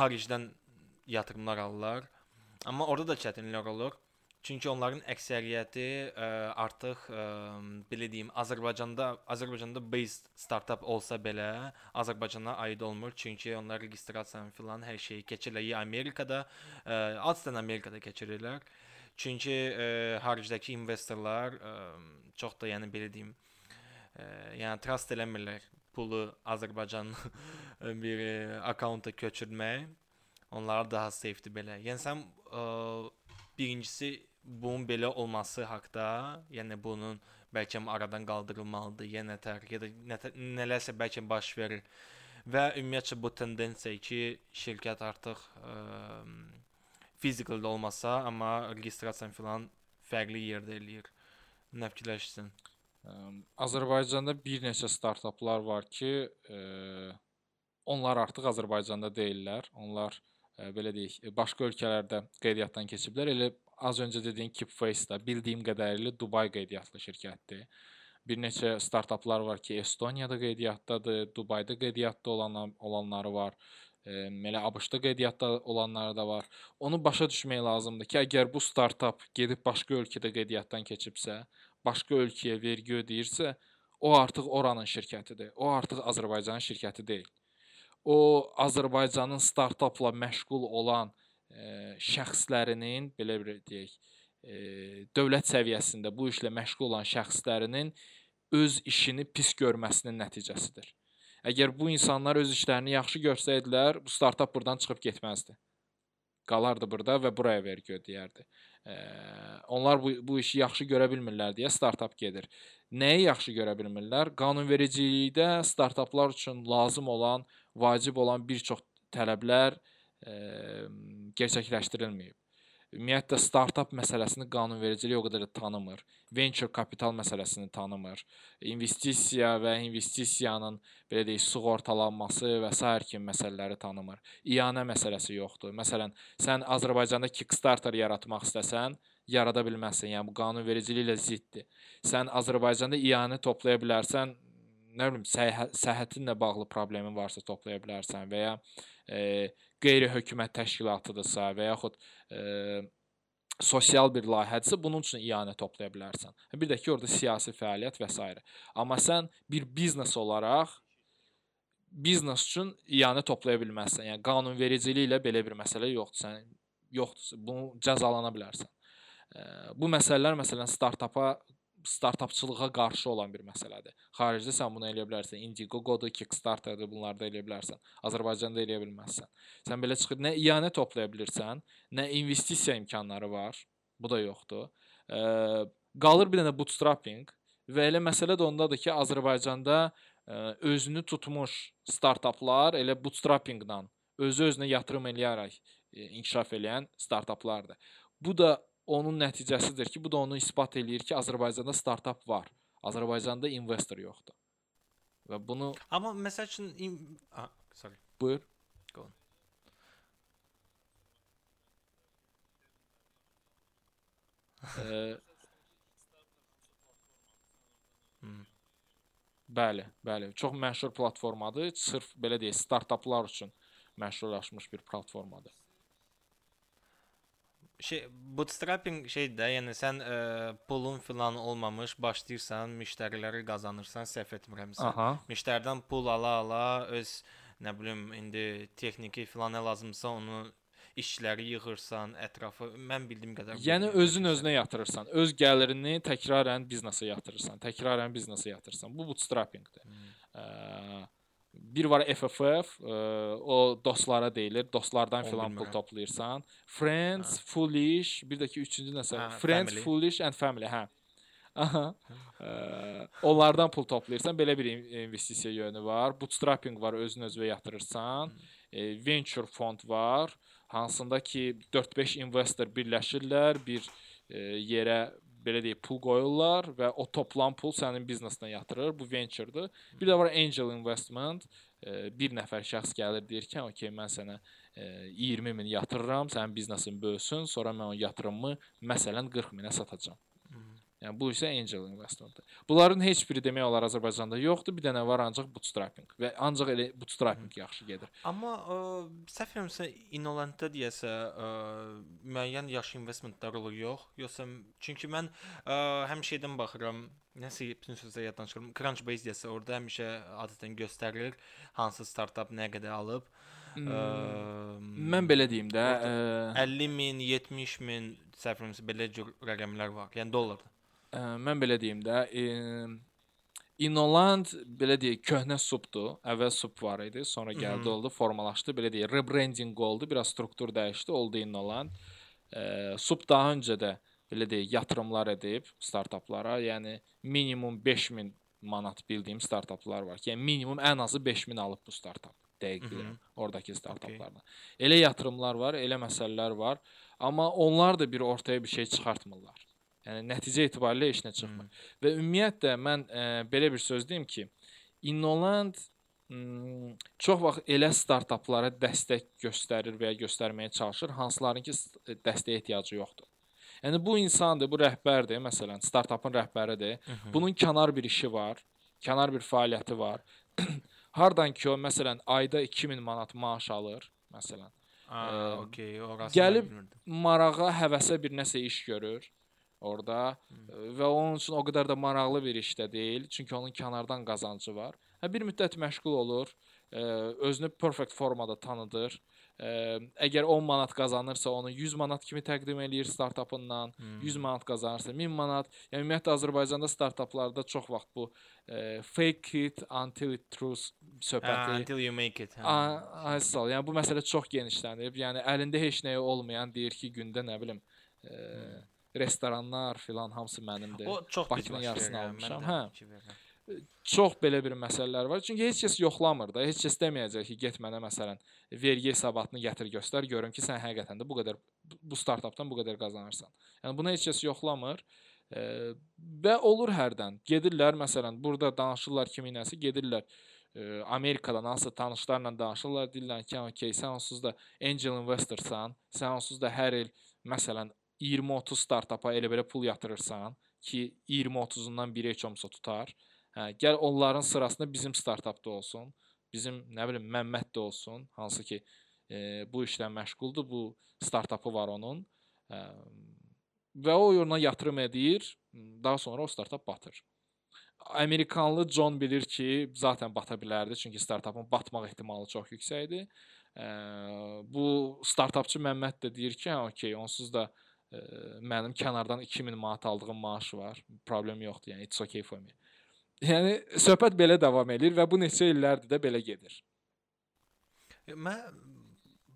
xaricdən yatırımlar alırlar. Amma orada da çətinliklər olur. Çünki onların əksəriyyəti ə, artıq ə, belə deyim, Azərbaycanda Azərbaycanda based startup olsa belə Azərbaycana aid olmur. Çünki onlar registrasiyanı filan hər şeyi keçirlər Amerikada, ə, adətən Amerikada keçirirlər. Çünki ə, xaricdəki investorlar ə, çox da yəni belə deyim, ə, yəni trust eləmirlər pulu Azərbaycan bir ə, akkauntda köçürmək. Onlara daha safety belə. Yəni sən ə, birincisi bunun belə olması haqqda, yəni bunun bəlkə aradan qaldırılmalıdır, ya nətər ya da nətər, nələrsə bəlkə baş verir. Və ümumiyyətcə bu tendensiya ki, şirkət artıq ə, fizikal olmasa, amma registrasiya filan fərqli yerdə eləyir. Nə fikirləşirsən? Ə, Azərbaycanda bir neçə startaplar var ki, ə, onlar artıq Azərbaycanda deyillər. Onlar ə, belə deyək, başqa ölkələrdə qeydiyyatdan keçiblər. Elə az öncə dediyin Keepface da bildiyim qədərilə Dubay qeydiyyatlı şirkətdir. Bir neçə startaplar var ki, Estoniyada qeydiyyatdadır, Dubayda qeydiyyatda olan olanları var. Ə, Belə ABŞ-da qeydiyyatda olanları da var. Onu başa düşmək lazımdır ki, əgər bu startap gedib başqa ölkədə qeydiyyatdan keçibsə, başqa ölkəyə vergi ödəyirsə, o artıq oranın şirkətidir. O artıq Azərbaycanın şirkəti deyil. O Azərbaycanın startapla məşğul olan şəxslərinin belə bir deyək, dövlət səviyyəsində bu işlə məşğul olan şəxslərinin öz işini pis görməsinin nəticəsidir. Əgər bu insanlar öz işlərini yaxşı görsəydilər, bu startap burdan çıxıb getməzdi. Qalardı burada və buraya vergi ödəyərdi. Ə, onlar bu bu işi yaxşı görə bilmirlər deyə startap gedir. Nəyi yaxşı görə bilmirlər? Qanunvericilikdə startaplar üçün lazım olan, vacib olan bir çox tələblər ə, gerçəkləşdirilməyib. Ümumiyyətlə startap məsələsini qanunvericilik o qədər də tanımır. Venture kapital məsələsini tanımır. İnvestisiya və investisiyanın belə deyək sığortalanması və sair kimi məsələləri tanımır. İyanə məsələsi yoxdur. Məsələn, sən Azərbaycanda Kickstarter yaratmaq istəsən, yarada bilməzsən. Yəni bu qanunvericiliklə ziddir. Sən Azərbaycanda iyanə toplaya bilərsən, nə bilim, səhhə, səhhətinlə bağlı problemin varsa toplaya bilərsən və ya e, qeyri-hökumət təşkilatıdırsa və yaxud e, sosial bir layihədirsə bunun üçün iyanə toplaya bilərsən. Bir də ki, orada siyasi fəaliyyət və s. Amma sən bir biznes olaraq biznes üçün iyanə toplaya bilməzsən. Yəni qanunvericiliklə belə bir məsələ yoxdur. Sən yoxdur. Bunu cəzalana bilərsən. E, bu məsələlər məsələn startapa startapçılığa qarşı olan bir məsələdir. Xaricdə sən bunu eləyə bilərsən. Indiegogo-dur, Kickstarter-dır, bunlarda eləyə bilərsən. Azərbaycanda eləyə bilməzsən. Sən belə çıxır, nə iyanə toplaya bilirsən, nə investisiya imkanları var. Bu da yoxdur. E, qalır bir dənə bootstrapping və elə məsələ də ondadır ki, Azərbaycanda e, özünü tutmuş startaplar elə bootstrappingdən özü özünə yatırım eləyərək inkişaf eləyən startaplardır. Bu da onun nəticəsidir ki, bu da onu isbat eləyir ki, Azərbaycanda startap var. Azərbaycanda investor yoxdur. Və bunu Amma məsəl üçün ah, sorry. buyur. Ə, Hmm. bəli, bəli. Çox məşhur platformadır. Sırf belə deyək, startaplar üçün məşhurlaşmış bir platformadır. Şey, bootstrapping şeydir də, yəni sən ə, pulun filan olmamış başlayırsan, müştəriləri qazanırsan, səhv etmirəmsə. Aha. Müştərdən pul ala-ala öz nə bilim indi texniki filan nə lazımsa onu işçiləri yığırsan, ətrafı mən bildiyim qədər. Yəni özün özünə yatırırsan. Öz gəlirini təkrarən biznesə yatırırsan. Təkrarən biznesə yatırırsan. Bu bootstrappingdir. Ə, bir var FFF, ə, o dostlara deyilir. Dostlardan filan pul toplayırsan. Friends, Foolish, bir də ki üçüncü nəsə? Hə, Friends, family. Foolish and Family, hə. Aha. Ə, onlardan pul toplayırsan. Belə bir in- investisiya yönü var. Bootstrapping var, özün özünə yatırırsan. E, venture fond var, hansında ki 4-5 investor birləşirlər, bir e, yerə belə deyək pul qoyurlar və o toplam pul sənin biznesinə yatırır. Bu venture-dır. Bir də var angel investment. E, bir nəfər şəxs gəlir deyir ki, "Okay, mən sənə e, 20 min yatırıram, sənin biznesin böyüsün, sonra mən o yatırımımı məsələn 40 minə satacağam." Yəni bu isə angel investmentdir. Bunların heç biri demək olar Azərbaycanda yoxdur. Bir dənə var ancaq bootstrapping və ancaq elə bootstrapping yaxşı gedir. Amma ə, səhv etmirəmsə Inolentdə deyəsə ə, müəyyən yaş investmentlər olur yox, yoxsa çünki mən ə, həmişədən baxıram, nəsə bütün sözləri yaddan çıxırım. Crunchbase deyəsə orada həmişə adətən göstərilir hansı startap nə qədər alıb. Ə, Mən belə deyim də, ə, 50 min, 70 min səhv etmirəmsə belə cür rəqəmlər var. Yəni dollarda. Ə, mən belə deyim də, ə, Inoland belə deyək köhnə subdur. Əvvəl sub var idi, sonra gəldi oldu, formalaşdı, belə deyək rebranding oldu, biraz struktur dəyişdi, oldu Inoland. Ə, sub daha öncə də belə deyək yatırımlar edib startaplara, yəni minimum 5000 manat bildiyim startaplar var ki, yəni minimum ən azı 5000 alıb bu startap. Dəqiq bilirəm, oradakı startaplardan. Elə yatırımlar var, elə məsələlər var, amma onlar da bir ortaya bir şey çıxartmırlar. Yəni nəticə etibarilə heç nə çıxmır. Və ümumiyyətlə mən ə, belə bir söz deyim ki, Innoland m, çox vaxt elə startaplara dəstək göstərir və ya göstərməyə çalışır, hansıların ki s- dəstəyə ehtiyacı yoxdur. Yəni bu insandır, bu rəhbərdir, məsələn, startapın rəhbəridir. Bunun kənar bir işi var, kənar bir fəaliyyəti var. Hardan ki o məsələn ayda 2000 manat maaş alır, məsələn. Ə, okey, orası gəlib- marağa, həvəsə bir nəsə iş görür orada ə, və onun üçün o qədər də maraqlı bir iş də deyil, çünki onun kənardan qazancı var. Hə bir müddət məşğul olur, ə, özünü perfect formada tanıdır. Ə, əgər 10 manat qazanırsa, onu 100 manat kimi təqdim eləyir startapından. 100 manat qazanırsa 1000 manat. Yəni ümumiyyətlə Azərbaycanda startaplarda çox vaxt bu ə, fake it until it true Aa, söhbəti until you make it. hə. Asal. Yəni bu məsələ çox genişlənib. Yəni əlində heç nəyi olmayan deyir ki, gündə nə bilim, e, restoranlar filan hamısı mənimdir. O çox Bakının yarısını almışam, hə. Çox belə bir məsələlər var. Çünki heç kəs yoxlamır da. Heç kəs deməyəcək ki, get mənə məsələn vergi hesabatını gətir göstər, görüm ki, sən həqiqətən də bu qədər bu startapdan bu qədər qazanırsan. Yəni bunu heç kəs yoxlamır. E, və olur hərdən. Gedirlər məsələn, burada danışırlar kiminləsə, gedirlər e, Amerikadan hansısa tanışlarla danışırlar, deyirlər ki, "Okay, sən onsuz da angel investorsan, sən onsuz da hər il məsələn 20-30 startapa elə belə pul yatırırsan ki, 20-30-undan biri heç olmasa tutar. Hə, gəl onların sırasında bizim startap da olsun. Bizim nə bilim Məmməd də olsun, hansı ki e, bu işlə məşğuldur, bu startapı var onun. Ə, və o yoluna yatırım edir, daha sonra o startap batır. Amerikanlı John bilir ki, zaten bata bilərdi, çünki startapın batmaq ehtimalı çox yüksəkdir. Ə, bu startapçı Məmməd də deyir ki, hə, okey, onsuz da ə, mənim kənardan 2000 manat aldığım maaş var. Problem yoxdur, yəni it's okay for me. Yəni söhbət belə davam eləyir və bu neçə illərdir də belə gedir. Mən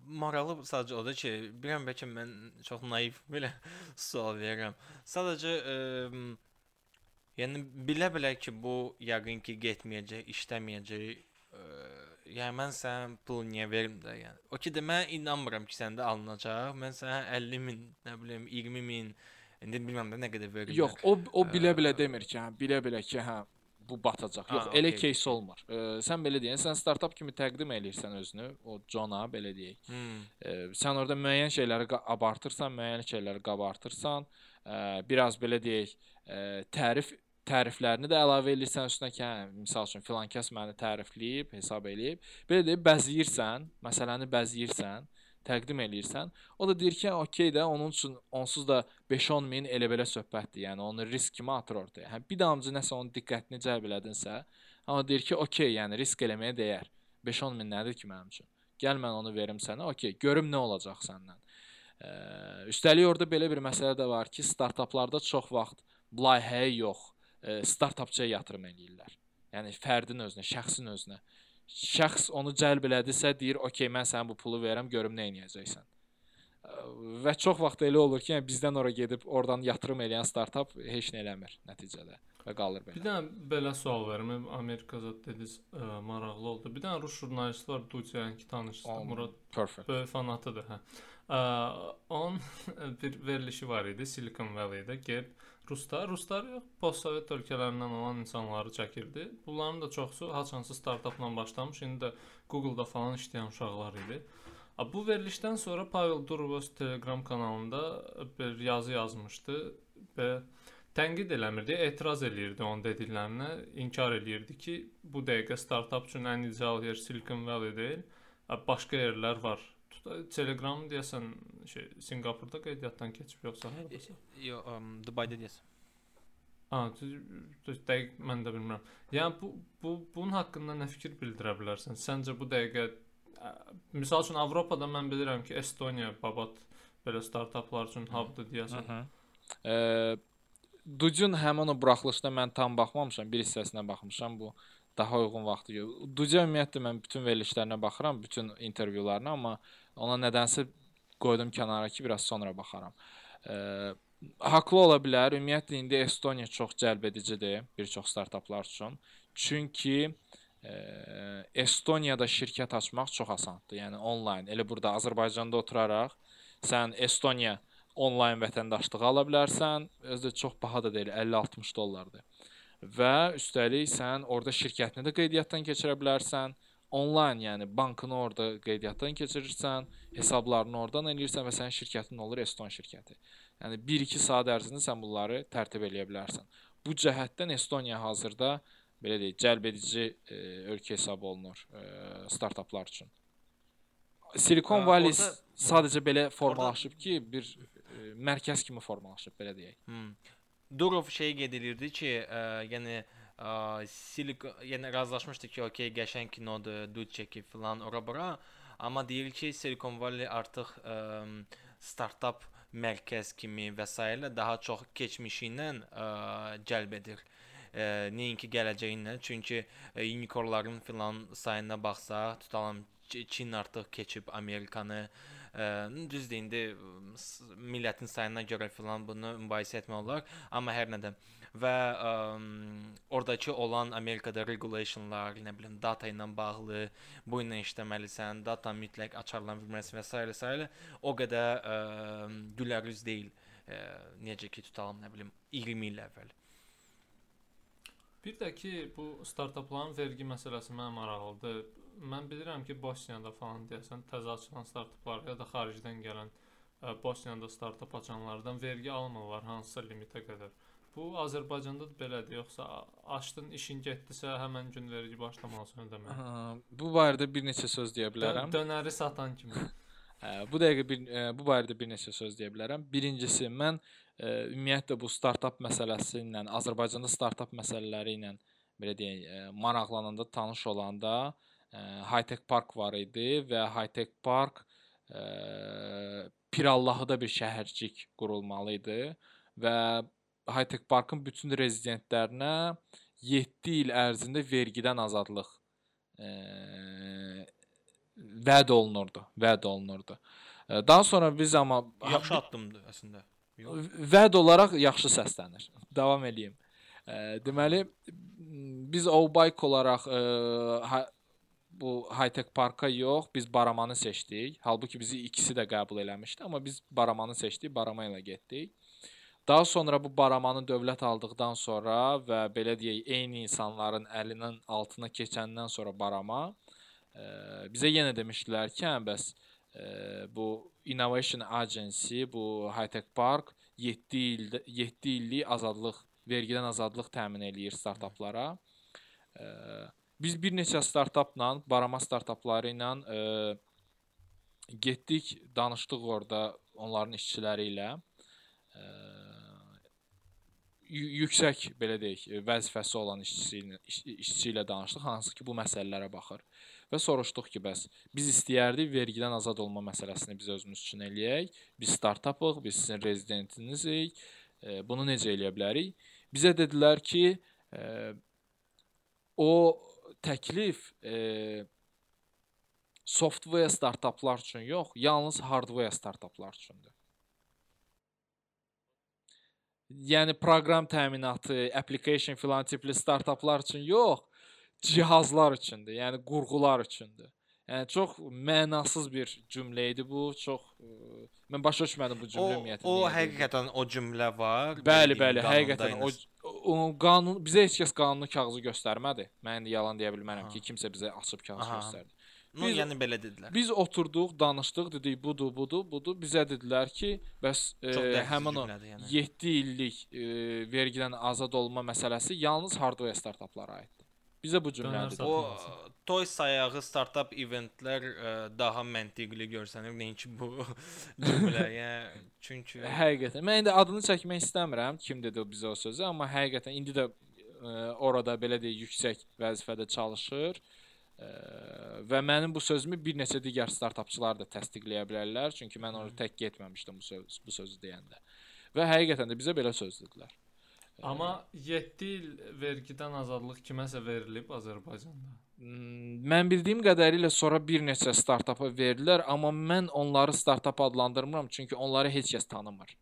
maraqlı sadəcə odur ki, bilirəm bəlkə mən çox naiv belə sual verirəm. Sadəcə ə, yəni bilə-bilə ki, bu yəqin ki, getməyəcək, işləməyəcək. Ə, yəni mən sənə pul niyə verim də, yəni. O ki də mən inanmıram ki, səndə alınacaq. Mən sənə 50 min, nə bilim 20 min, indi bilmirəm də nə qədər verirlər. Yox, o o bilə-bilə demir ki, hə, bilə-bilə ki, hə bu batacaq. Yox, Ha, elə okey, case olmur. E, sən belə deyən, sən startap kimi təqdim eləyirsən özünü, o Johna belə deyək. Hmm. E, sən orada müəyyən şeyləri abartırsan, müəyyən şeyləri qabartırsan, e, biraz belə deyək, e, tərif təriflərini də əlavə edirsən üstünə ki, hə, misal üçün filan kəs məni tərifləyib, hesab eləyib. Belə deyib bəzəyirsən, məsələni bəzəyirsən, təqdim eləyirsən. O da deyir ki, okey də onun üçün onsuz da 5-10 min elə belə söhbətdir. Yəni onu risk kimi atır ortaya. Hə bir damcı nəsə onun diqqətini cəlb elədinsə, amma deyir ki, okey, yəni risk eləməyə dəyər. 5-10 min nədir ki mənim üçün? Gəl mən onu verim sənə. Okey, görüm nə olacaq səndən. Ə, üstəlik orada belə bir məsələ də var ki, startaplarda çox vaxt layihəyə yox, startapçıya yatırım eləyirlər. Yəni fərdin özünə, şəxsin özünə. Şəxs onu cəlb elədisə, deyir, "Okey, mən sənə bu pulu verirəm, görüm nə edəcəksən." Ə, Və çox vaxt elə olur ki, yəni bizdən ora gedib oradan yatırım eləyən startap heç nə eləmir nəticədə və qalır Bir belə. dənə belə sual verim. Amerika zət dediniz, ə, maraqlı oldu. Bir dənə rus jurnalist var, Duçyan ki tanışsınız, Am- Murad Perfect. böyük fanatıdır, hə. Ə, onun bir verilişi var idi Silicon Valley-də. Gəlib ruslar, ruslar yox, postsovet ölkələrindən olan insanları çəkirdi. Bunların da çoxusu haçansı startapla başlamış, indi də Google-da falan işləyən uşaqlar idi. Bu verilişdən sonra Pavel Durov öz Telegram kanalında bir yazı yazmışdı və tənqid eləmirdi, etiraz eləyirdi onun dediklərinə, inkar eləyirdi ki, bu dəqiqə startap üçün ən ideal yer Silicon Valley deyil, başqa yerlər var. Telegram deyəsən şey Sinqapurda qeydiyyatdan keçib yoxsa hardasa? Yo, um, Dubayda deyəsən. Düz- dəqiq mən də bilmirəm. Yəni bu bu bunun haqqında nə fikir bildirə bilərsən? Səncə bu dəqiqə ə, misal üçün Avropada mən bilirəm ki, Estoniya babat belə startaplar üçün hubdur deyəsən. Hı. Eee Ducun həmin o buraxılışda mən tam baxmamışam, bir hissəsinə baxmışam. Bu daha uyğun vaxtı. gö- Duca ümumiyyətlə mən bütün verilişlərinə baxıram, bütün intervyularına, amma ona nədənsə qoydum kənara ki, biraz sonra baxaram. Eee haqlı ola bilər. Ümumiyyətlə indi Estoniya çox cəlbedicidir bir çox startaplar üçün. Çünki eee Estoniyada şirkət açmaq çox asandır. Yəni onlayn. Elə burada Azərbaycanda oturaraq sən Estoniya onlayn vətəndaşlığı ala bilərsən. Özü də çox baha da deyil, 50-60 dollardır. Və üstəlik sən orada şirkətini də qeydiyyatdan keçirə bilərsən. Onlayn, yəni bankını orada qeydiyyatdan keçirirsən, hesablarını oradan eləyirsən və sənin şirkətin olur Eston şirkəti. Yəni 1-2 saat ərzində sən bunları tərtib eləyə bilərsən. Bu cəhətdən Estoniya hazırda belə deyək, cəlbedici e, ölkə hesab olunur e, startaplar üçün. Silikon Ə, Valley orada- sadəcə belə formalaşıb ki, bir e, mərkəz kimi formalaşıb belə deyək. Hmm. Durov şey qeyd edirdi ki, ə, yəni ə, Silikon yəni razılaşmışdı ki, okey, qəşəng kinodur, dud çəkib filan ora-bura, amma deyir ki, Silicon Valley artıq ə, startap mərkəz kimi və s. daha çox keçmişi ilə ə, cəlb edir. Ə, nəinki gələcəyi ilə, çünki ə, unicornların filan sayına baxsaq, tutalım Çin artıq keçib Amerikanı Ə, düzdür indi ə, millətin sayına görə filan bunu mübahisə etmək olar, amma hər nədən və ə, oradakı olan Amerikada regulationlar, nə bilim, data ilə bağlı, bu ilə işləməlisən, data mütləq açarlan bilməlisən və s. və s. o qədər ə, gülərüz deyil. Ə, necə ki tutalım, nə bilim, 20 il əvvəl. Bir də ki, bu startapların vergi məsələsi mənə maraqlıdır. Mən bilirəm ki, Bosniyada falan deyəsən təzə açılan startaplar ya da xaricdən gələn Bosniyada startap açanlardan vergi almırlar hansısa limitə qədər. Bu Azərbaycanda da belədir, yoxsa açdın, işin getdisə həmin gün vergi başlamalısan ödəməyə. Ə, Bu barədə bir neçə söz deyə bilərəm. Dö dönəri satan kimi. Ə, Bu dəqiqə bir ə, bu barədə bir neçə söz deyə bilərəm. Birincisi, mən ə, ümumiyyətlə bu startap məsələsi ilə, Azərbaycanda startap məsələləri ilə belə deyək, ə, maraqlananda, tanış olanda Hightech Park var idi və Hightech Park ə, Pirallahıda bir şəhərcik qurulmalı idi və Hightech Parkın bütün rezidentlərinə 7 il ərzində vergidən azadlıq ə, vəd olunurdu, vəd olunurdu. Daha sonra biz amma Yaxşı addımdır əslində. Yox. vəd olaraq yaxşı səslənir. Davam eləyim. Ə, deməli biz Obike olaraq ə, ha, bu Hightech Parka yox, biz Baramanı seçdik. Halbuki bizi ikisi də qəbul eləmişdi, amma biz Baramanı seçdik, Barama ilə getdik. Daha sonra bu baramanı dövlət aldıqdan sonra və belə deyək, eyni insanların əlinin altına keçəndən sonra barama ə, bizə yenə demişdilər ki, hə bəs ə, bu Innovation Agency, bu High Tech Park 7 ildə 7 illik azadlıq, vergidən azadlıq təmin eləyir startaplara. Ə, biz bir neçə startapla, barama startapları ilə ə, getdik, danışdıq orada onların işçiləri ilə. Ə, yüksək belə deyək, vəzifəsi olan işçisi ilə iş, işçi ilə danışdıq, hansı ki, bu məsələlərə baxır. Və soruşduq ki, bəs biz istəyərdik vergidən azad olma məsələsini biz özümüz üçün eləyək. Biz startapıq, biz sizin rezidentinizik. E, bunu necə eləyə bilərik? Bizə dedilər ki, e, o təklif e, software startaplar üçün yox, yalnız hardware startaplar üçündür. Yəni proqram təminatı, application filan tipli startaplar üçün yox, cihazlar üçündür. Yəni qurğular üçündür. Yəni çox mənasız bir cümlə idi bu. Çox ə, mən başa düşmədim bu cümlə ümumiyyətlə. O, o həqiqətən o cümlə var. Bəli, bəli, həqiqətən o, o qanun bizə heç kəs qanunu kağızı göstərmədi. Mən indi yalan deyə bilmərəm ki, kimsə bizə açıb kağız Aha. göstərdi. No, Biz- yəni belə dedilər. Biz oturduq, danışdıq, dedik budur, budur, budur. Bizə dedilər ki, bəs e, həmin o yəni. 7 illik e, vergidən azad olma məsələsi yalnız hardware startaplara aiddir. Bizə bu cümlədir. O toy sayağı startap eventlər ə, daha məntiqli görsənir nəinki bu cümlə. Yəni çünki Həqiqətən. Mən indi adını çəkmək istəmirəm, kim dedi o bizə o sözü, amma həqiqətən indi də e, orada belə deyək, yüksək vəzifədə çalışır. E, və mənim bu sözümü bir neçə digər startapçılar da təsdiqləyə bilərlər, çünki mən onu tək getməmişdim bu söz bu sözü deyəndə. Və həqiqətən də bizə belə söz dedilər. Amma 7 il vergidən azadlıq kiməsə verilib Azərbaycanda. Mm, Mən bildiyim qədərilə sonra bir neçə startapa verdilər, amma mən onları startap adlandırmıram, çünki onları heç kəs tanımır.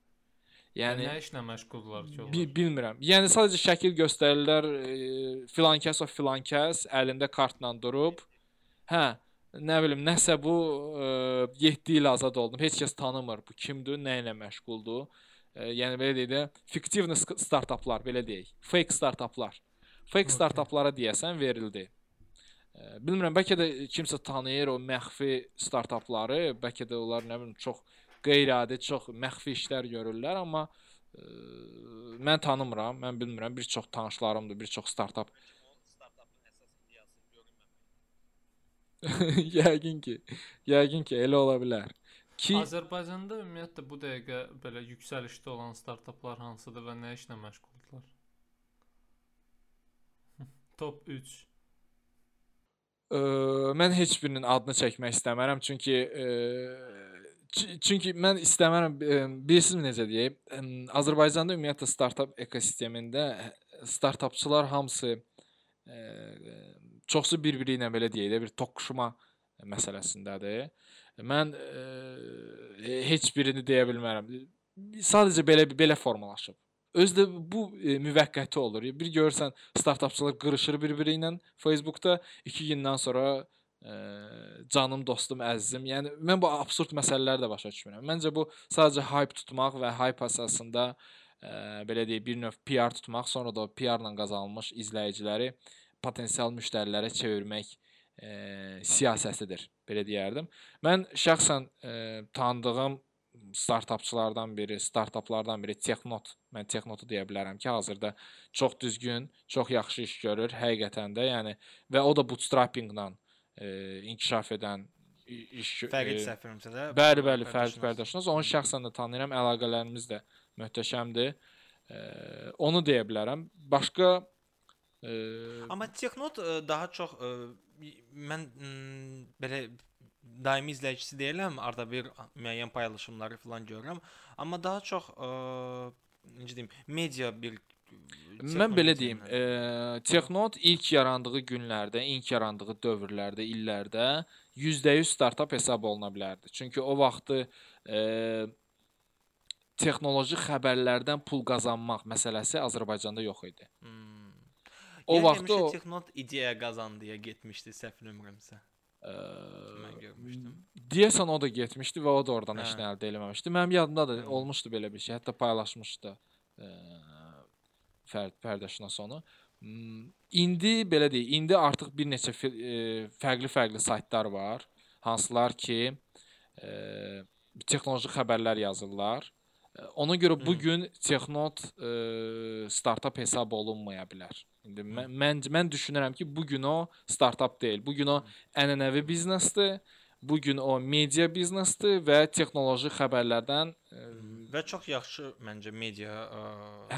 Yəni nə işlə məşğuldurlar ki onlar? Bi bilmirəm. Yəni sadəcə şəkil göstərirlər, e, filan kəs o filan kəs əlində kartla durub. Hə, nə bilim, nəsə bu e, 7 il azad oldum. Heç kəs tanımır bu kimdir, nə ilə məşğuldur. E, yəni belə deyək də, fiktivni sk- startaplar, belə deyək. Fake startaplar. Fake Okey. startaplara deyəsən verildi. E, bilmirəm, bəlkə də kimsə tanıyır o məxfi startapları, bəlkə də onlar nə bilim çox qeyri-adi, çox məxfi işlər görürlər, amma ə, mən tanımıram, mən bilmirəm, bir çox tanışlarımdır, bir çox startap. yəqin ki, yəqin ki, elə ola bilər. Ki Azərbaycanda ümumiyyətlə bu dəqiqə belə yüksəlişdə olan startaplar hansıdır və nə işlə məşğuldurlar? Top 3. Ə, mən heç birinin adını çəkmək istəmərəm çünki ə, çü- çünki mən istəmərəm ə, bilirsiniz necə deyim? Ə, Azərbaycanda ümumiyyətlə startap ekosistemində startapçılar hamısı ə, çoxsu bir-biri ilə belə deyək də bir toqquşma məsələsindədir. Mən ə, heç birini deyə bilmərəm. Sadəcə belə belə formalaşıb. Özü də bu e, müvəqqəti olur. Bir görürsən startapçılar qırışır bir-biri ilə Facebookda 2 gündən sonra ə, canım, dostum, əzizim. Yəni mən bu absurd məsələləri də başa düşmürəm. Məncə bu sadəcə hype tutmaq və hype əsasında ə, belə deyək, bir növ PR tutmaq, sonra da o PR-la qazanılmış izləyiciləri potensial müştərilərə çevirmək ə, siyasətidir, belə deyərdim. Mən şəxsən ə, tanıdığım startapçılardan biri, startaplardan biri Texnot. Mən Texnotu deyə bilərəm ki, hazırda çox düzgün, çox yaxşı iş görür həqiqətən də. Yəni və o da bootstrappinglə e, inkişaf edən iş Fərid e, səhvimsə də. Bəli, bəli, Fərid. Bərdaşınız. Onu şəxsən də tanıyıram. Əlaqələrimiz də möhtəşəmdir. E, onu deyə bilərəm. Başqa e, Amma Texnot ə, daha çox ə, mən belə daimi izləyicisi deyiləm, arada bir müəyyən paylaşımları falan görürəm, amma daha çox ə, necə deyim, media bir Mən belə deyim, e, Texnot ilk yarandığı günlərdə, ilk yarandığı dövrlərdə, illərdə %100 startap hesab oluna bilərdi. Çünki o vaxtı e, texnoloji xəbərlərdən pul qazanmaq məsələsi Azərbaycanda yox idi. Hmm. O Yəni vaxtı o Texnot ideya qazandı deyə getmişdi, səhv eləmirəmsə. e, Mən görmüşdüm. deyəsən o da getmişdi və o da oradan heç Hə. nə əldə eləməmişdi. Mənim yadımda da Hı. olmuşdu belə bir şey. Hətta paylaşmışdı. e, fərd pərdəşünas onu. Hmm, İndi belə deyək, indi artıq bir neçə e, fərqli-fərqli saytlar var, hansılar ki, e, texnoloji xəbərlər yazırlar. Ona görə bu gün Texnot e, startap hesab olunmaya bilər. İndi mən, mən mən düşünürəm ki, bu gün o startap deyil. Bu gün o ənənəvi biznesdir. Bu gün o media biznesdir və texnoloji xəbərlərdən ə, və çox yaxşı məncə media ə,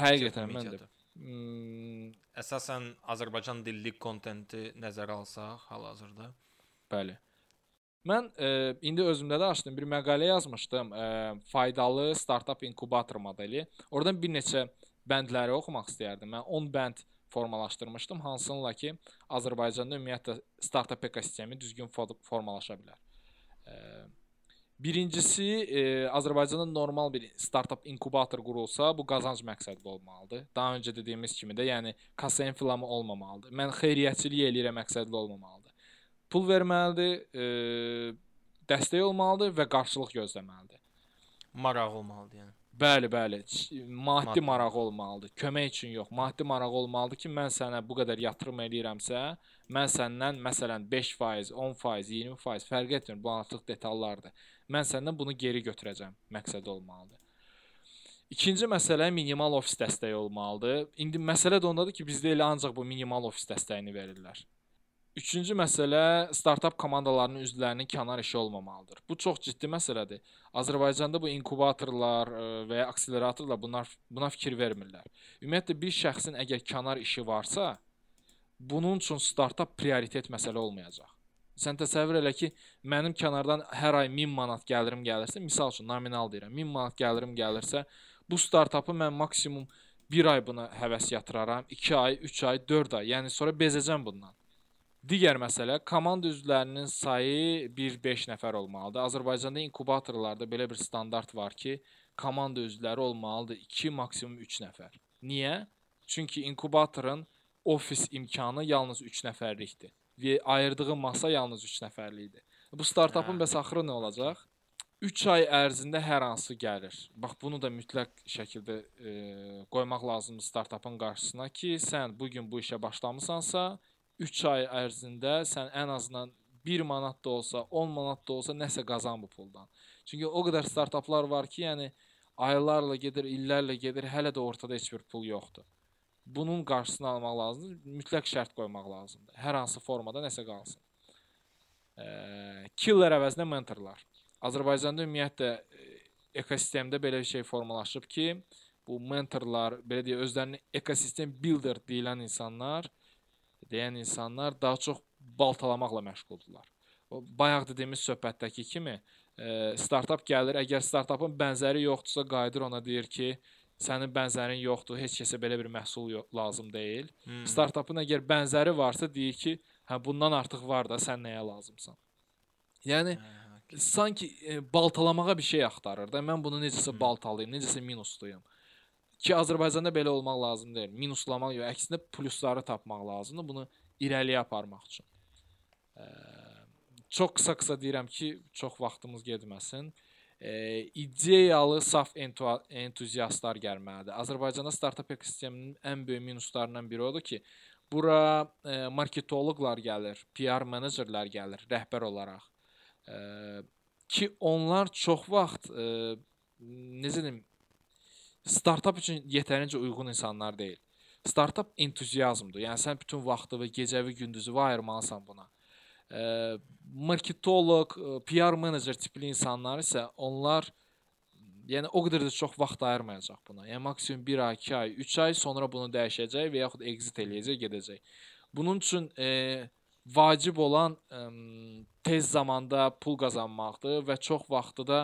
həqiqətən mən də əsasən Azərbaycan dilli kontenti nəzərə alsaq hal-hazırda. Bəli. Mən e, indi özümdə də açdım bir məqalə yazmışdım. E, faydalı startap inkubator modeli. Oradan bir neçə bəndləri oxumaq istəyərdim. Mən 10 bənd formalaşdırmışdım, hansınla ki, Azərbaycanda ümumiyyətlə startap ekosistemi düzgün formalaşa bilər. E, birincisi, e, Azərbaycanda normal bir startap inkubator qurulsa, bu qazanc məqsədli olmalıdır. Daha öncə dediyimiz kimi də, yəni kassa inflamı olmamalıdır. Mən xeyriyyəçilik eləyirəm məqsədli olmamalıdır pul verməlidir, e, dəstək olmalıdır və qarşılıq gözləməlidir. Maraq olmalıdır yəni. Bəli, bəli. Maddi, maddi maraq olmalıdır. Kömək üçün yox, maddi maraq olmalıdır ki, mən sənə bu qədər yatırım eləyirəmsə, mən səndən məsələn 5%, 10%, 20% fərq etmir. Bu artıq detallardır. Mən səndən bunu geri götürəcəm. Məqsəd olmalıdır. İkinci məsələ minimal ofis dəstəyi olmalıdır. İndi məsələ də ondadır ki, bizdə elə ancaq bu minimal ofis dəstəyini verirlər. Üçüncü məsələ startap komandalarının üzvlərinin kənar işi olmamalıdır. Bu çox ciddi məsələdir. Azərbaycanda bu inkubatorlar e, və ya akseleratorlar bunlar buna fikir vermirlər. Ümumiyyətlə bir şəxsin əgər kənar işi varsa, bunun üçün startap prioritet məsələ olmayacaq. Sən təsəvvür elə ki, mənim kənardan hər ay 1000 manat gəlirim gəlirsə, misal üçün nominal deyirəm, 1000 manat gəlirim gəlirsə, bu startapı mən maksimum 1 ay buna həvəs yatıraram, 2 ay, 3 ay, 4 ay. Yəni sonra bezəcəm bundan. Digər məsələ, komanda üzvlərinin sayı 1-5 nəfər olmalıdır. Azərbaycanda inkubatorlarda belə bir standart var ki, komanda üzvləri olmalıdır 2, maksimum 3 nəfər. Niyə? Çünki inkubatorun ofis imkanı yalnız 3 nəfərlikdir ayırdığı masa yalnız 3 nəfərlikdir. Bu startapın bəs axırı nə olacaq? 3 ay ərzində hər hansı gəlir. Bax bunu da mütləq şəkildə e, qoymaq lazımdır startapın qarşısına ki, sən bu gün bu işə başlamısansa, 3 ay ərzində sən ən azından 1 manat da olsa, 10 manat da olsa nəsə qazan bu puldan. Çünki o qədər startaplar var ki, yəni aylarla gedir, illərlə gedir, hələ də ortada heç bir pul yoxdur. Bunun qarşısını almaq lazımdır. Mütləq şərt qoymaq lazımdır. Hər hansı formada nəsə qalsın. E, killer əvəzinə mentorlar. Azərbaycanda ümumiyyətlə ekosistemdə belə bir şey formalaşıb ki, bu mentorlar, belə deyə özlərini ekosistem builder deyilən insanlar deyən insanlar daha çox baltalamaqla məşğuldurlar. Bayaq dediyimiz söhbətdəki kimi e, startap gəlir, əgər startapın bənzəri yoxdursa, qayıdır ona deyir ki, sənin bənzərin yoxdur, heç kəsə belə bir məhsul yox, lazım deyil. Hmm. Startapın əgər bənzəri varsa, deyir ki, hə bundan artıq var da, sən nəyə lazımsan? Yəni hə, sanki e, baltalamağa bir şey axtarır da. Mən bunu necəsə hmm. baltalayım, necəsə minusluyum. Ki Azərbaycanda belə olmaq lazım deyil. Minuslamaq yox, əksinə plusları tapmaq lazımdır bunu irəliyə aparmaq üçün. E, çox qısa-qısa deyirəm ki, çox vaxtımız getməsin. E, ideyalı saf entuziastlar gəlməlidir. Azərbaycanda startap ekosisteminin ən böyük minuslarından biri odur ki, bura e, marketoloqlar gəlir, PR menecerlər gəlir rəhbər olaraq. E, ki onlar çox vaxt e, necə deyim, startap üçün yetərincə uyğun insanlar deyil. Startap entuziazmdır. Yəni sən bütün vaxtı və gecəvi gündüzü ayırmalısan buna. E, marketoloq, PR menecer tipli insanlar isə onlar yəni o qədər də çox vaxt ayırmayacaq buna. Yəni maksimum 1 ay, 2 ay, 3 ay sonra bunu dəyişəcək və yaxud exit eləyəcək, gedəcək. Bunun üçün e, vacib olan ə, tez zamanda pul qazanmaqdır və çox vaxtı da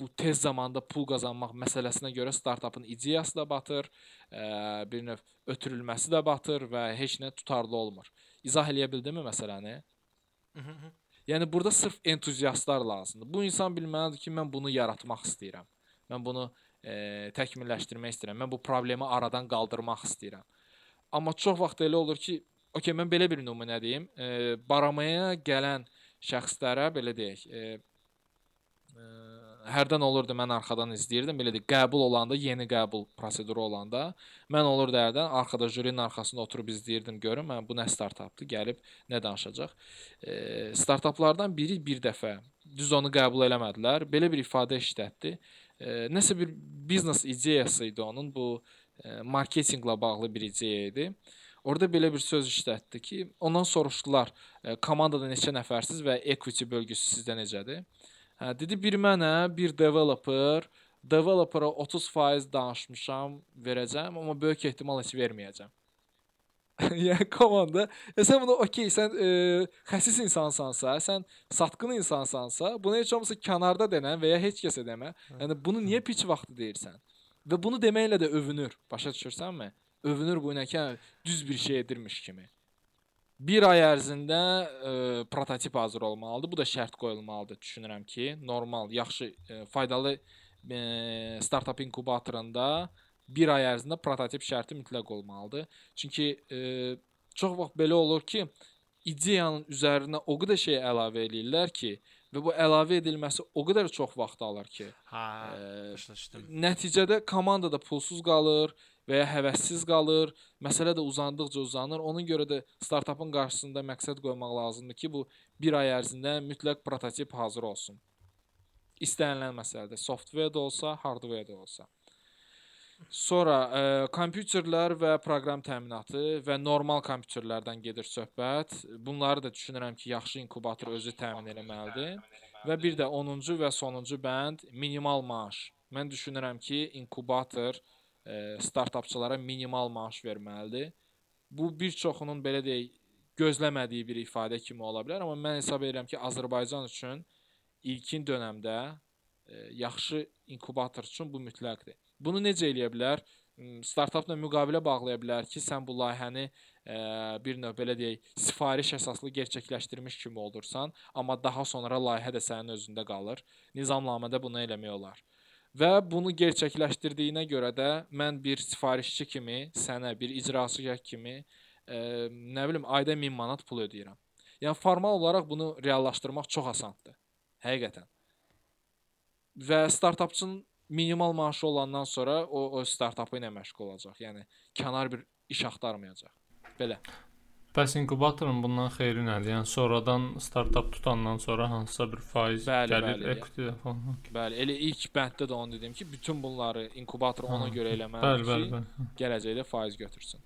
bu tez zamanda pul qazanmaq məsələsinə görə startapın ideyası da batır, ə, bir növ ötürülməsi də batır və heç nə tutarlı olmur. İzah eləyə bildimmi məsələni? Yəni burada sırf entuziastlar lazımdır. Bu insan bilməlidir ki, mən bunu yaratmaq istəyirəm. Mən bunu e, təkmilləşdirmək istəyirəm. Mən bu problemi aradan qaldırmaq istəyirəm. Amma çox vaxt elə olur ki, okey, mən belə bir nümunə deyim. E, baramaya gələn şəxslərə belə deyək, e, e, hərdən olurdu mən arxadan izləyirdim. Belə deyək, qəbul olanda, yeni qəbul proseduru olanda mən olurdu hərdən arxada jürinin arxasında oturub izləyirdim, görüm mən bu nə startapdır, gəlib nə danışacaq. E, startaplardan biri bir dəfə düz onu qəbul eləmədilər. Belə bir ifadə işlətdi. E, nəsə bir biznes ideyası idi onun. Bu e, marketinqlə bağlı bir ideya idi. Orada belə bir söz işlətdi ki, ondan soruşdular, e, komandada neçə nəfərsiz və equity bölgüsü sizdə necədir? Hə, dedi bir mənə, bir developer, developera 30% danışmışam, verəcəm, amma böyük ehtimal heç verməyəcəm. yəni komanda, e, sən bunu okey, sən e, xəsis insansansa, sən satqın insansansa, bunu heç olmasa kənarda denən və ya heç kəsə demə. Yəni bunu niyə piç vaxtı deyirsən? Və bunu deməklə də övünür. Başa düşürsənmi? övünür bu ilə ki, düz bir şey edirmiş kimi. Bir ay ərzində e, prototip hazır olmalıdır. Bu da şərt qoyulmalıdır düşünürəm ki, normal, yaxşı, e, faydalı e, startap inkubatorunda bir ay ərzində prototip şərti mütləq olmalıdır. Çünki e, çox vaxt belə olur ki, ideyanın üzərinə o qədər şey əlavə eləyirlər ki, və bu əlavə edilməsi o qədər çox vaxt alır ki, hə, başa düşdüm. Nəticədə komanda da pulsuz qalır, və ya həvəssiz qalır. Məsələ də uzandıqca uzanır. Ona görə də startapın qarşısında məqsəd qoymaq lazımdır ki, bu 1 ay ərzində mütləq prototip hazır olsun. İstənilən məsələdə software də olsa, hardware də olsa. Sonra e, kompüterlər və proqram təminatı və normal kompüterlərdən gedir söhbət. Bunları da düşünürəm ki, yaxşı inkubator özü təmin etməlidir. Və bir də 10-cu və sonuncu bənd minimal maaş. Mən düşünürəm ki, inkubator startapçılara minimal maaş verməlidir. Bu bir çoxunun belə deyək, gözləmədiyi bir ifadə kimi ola bilər, amma mən hesab edirəm ki, Azərbaycan üçün ilkin dövrdə e, yaxşı inkubator üçün bu mütləqdir. Bunu necə eləyə bilər? Startapla müqavilə bağlaya bilər ki, sən bu layihəni e, bir növ belə deyək, sifariş əsaslı gerçəkləşdirmiş kimi olursan, amma daha sonra layihə də sənin özündə qalır. Nizamnamədə bunu eləmək olar. Və bunu gerçəkləşdirdiyinə görə də mən bir sifarişçi kimi, sənə bir icraçı kimi, e, nə bilim, ayda 1000 manat pul ödəyirəm. Yəni formal olaraq bunu reallaşdırmaq çox asandır. Həqiqətən. Və startapçının minimal maaşı olandan sonra o o startapı ilə məşğul olacaq. Yəni kənar bir iş axtarmayacaq. Belə. Bəs inkubatorun bundan xeyri nədir? Yəni sonradan startap tutandan sonra hansısa bir faiz bəli, gəlir bəli, equity falan. Bəli, elə ilk bənddə də onu dedim ki, bütün bunları inkubator ona görə eləməlidir bəli, bəli, bəli. gələcəkdə faiz götürsün.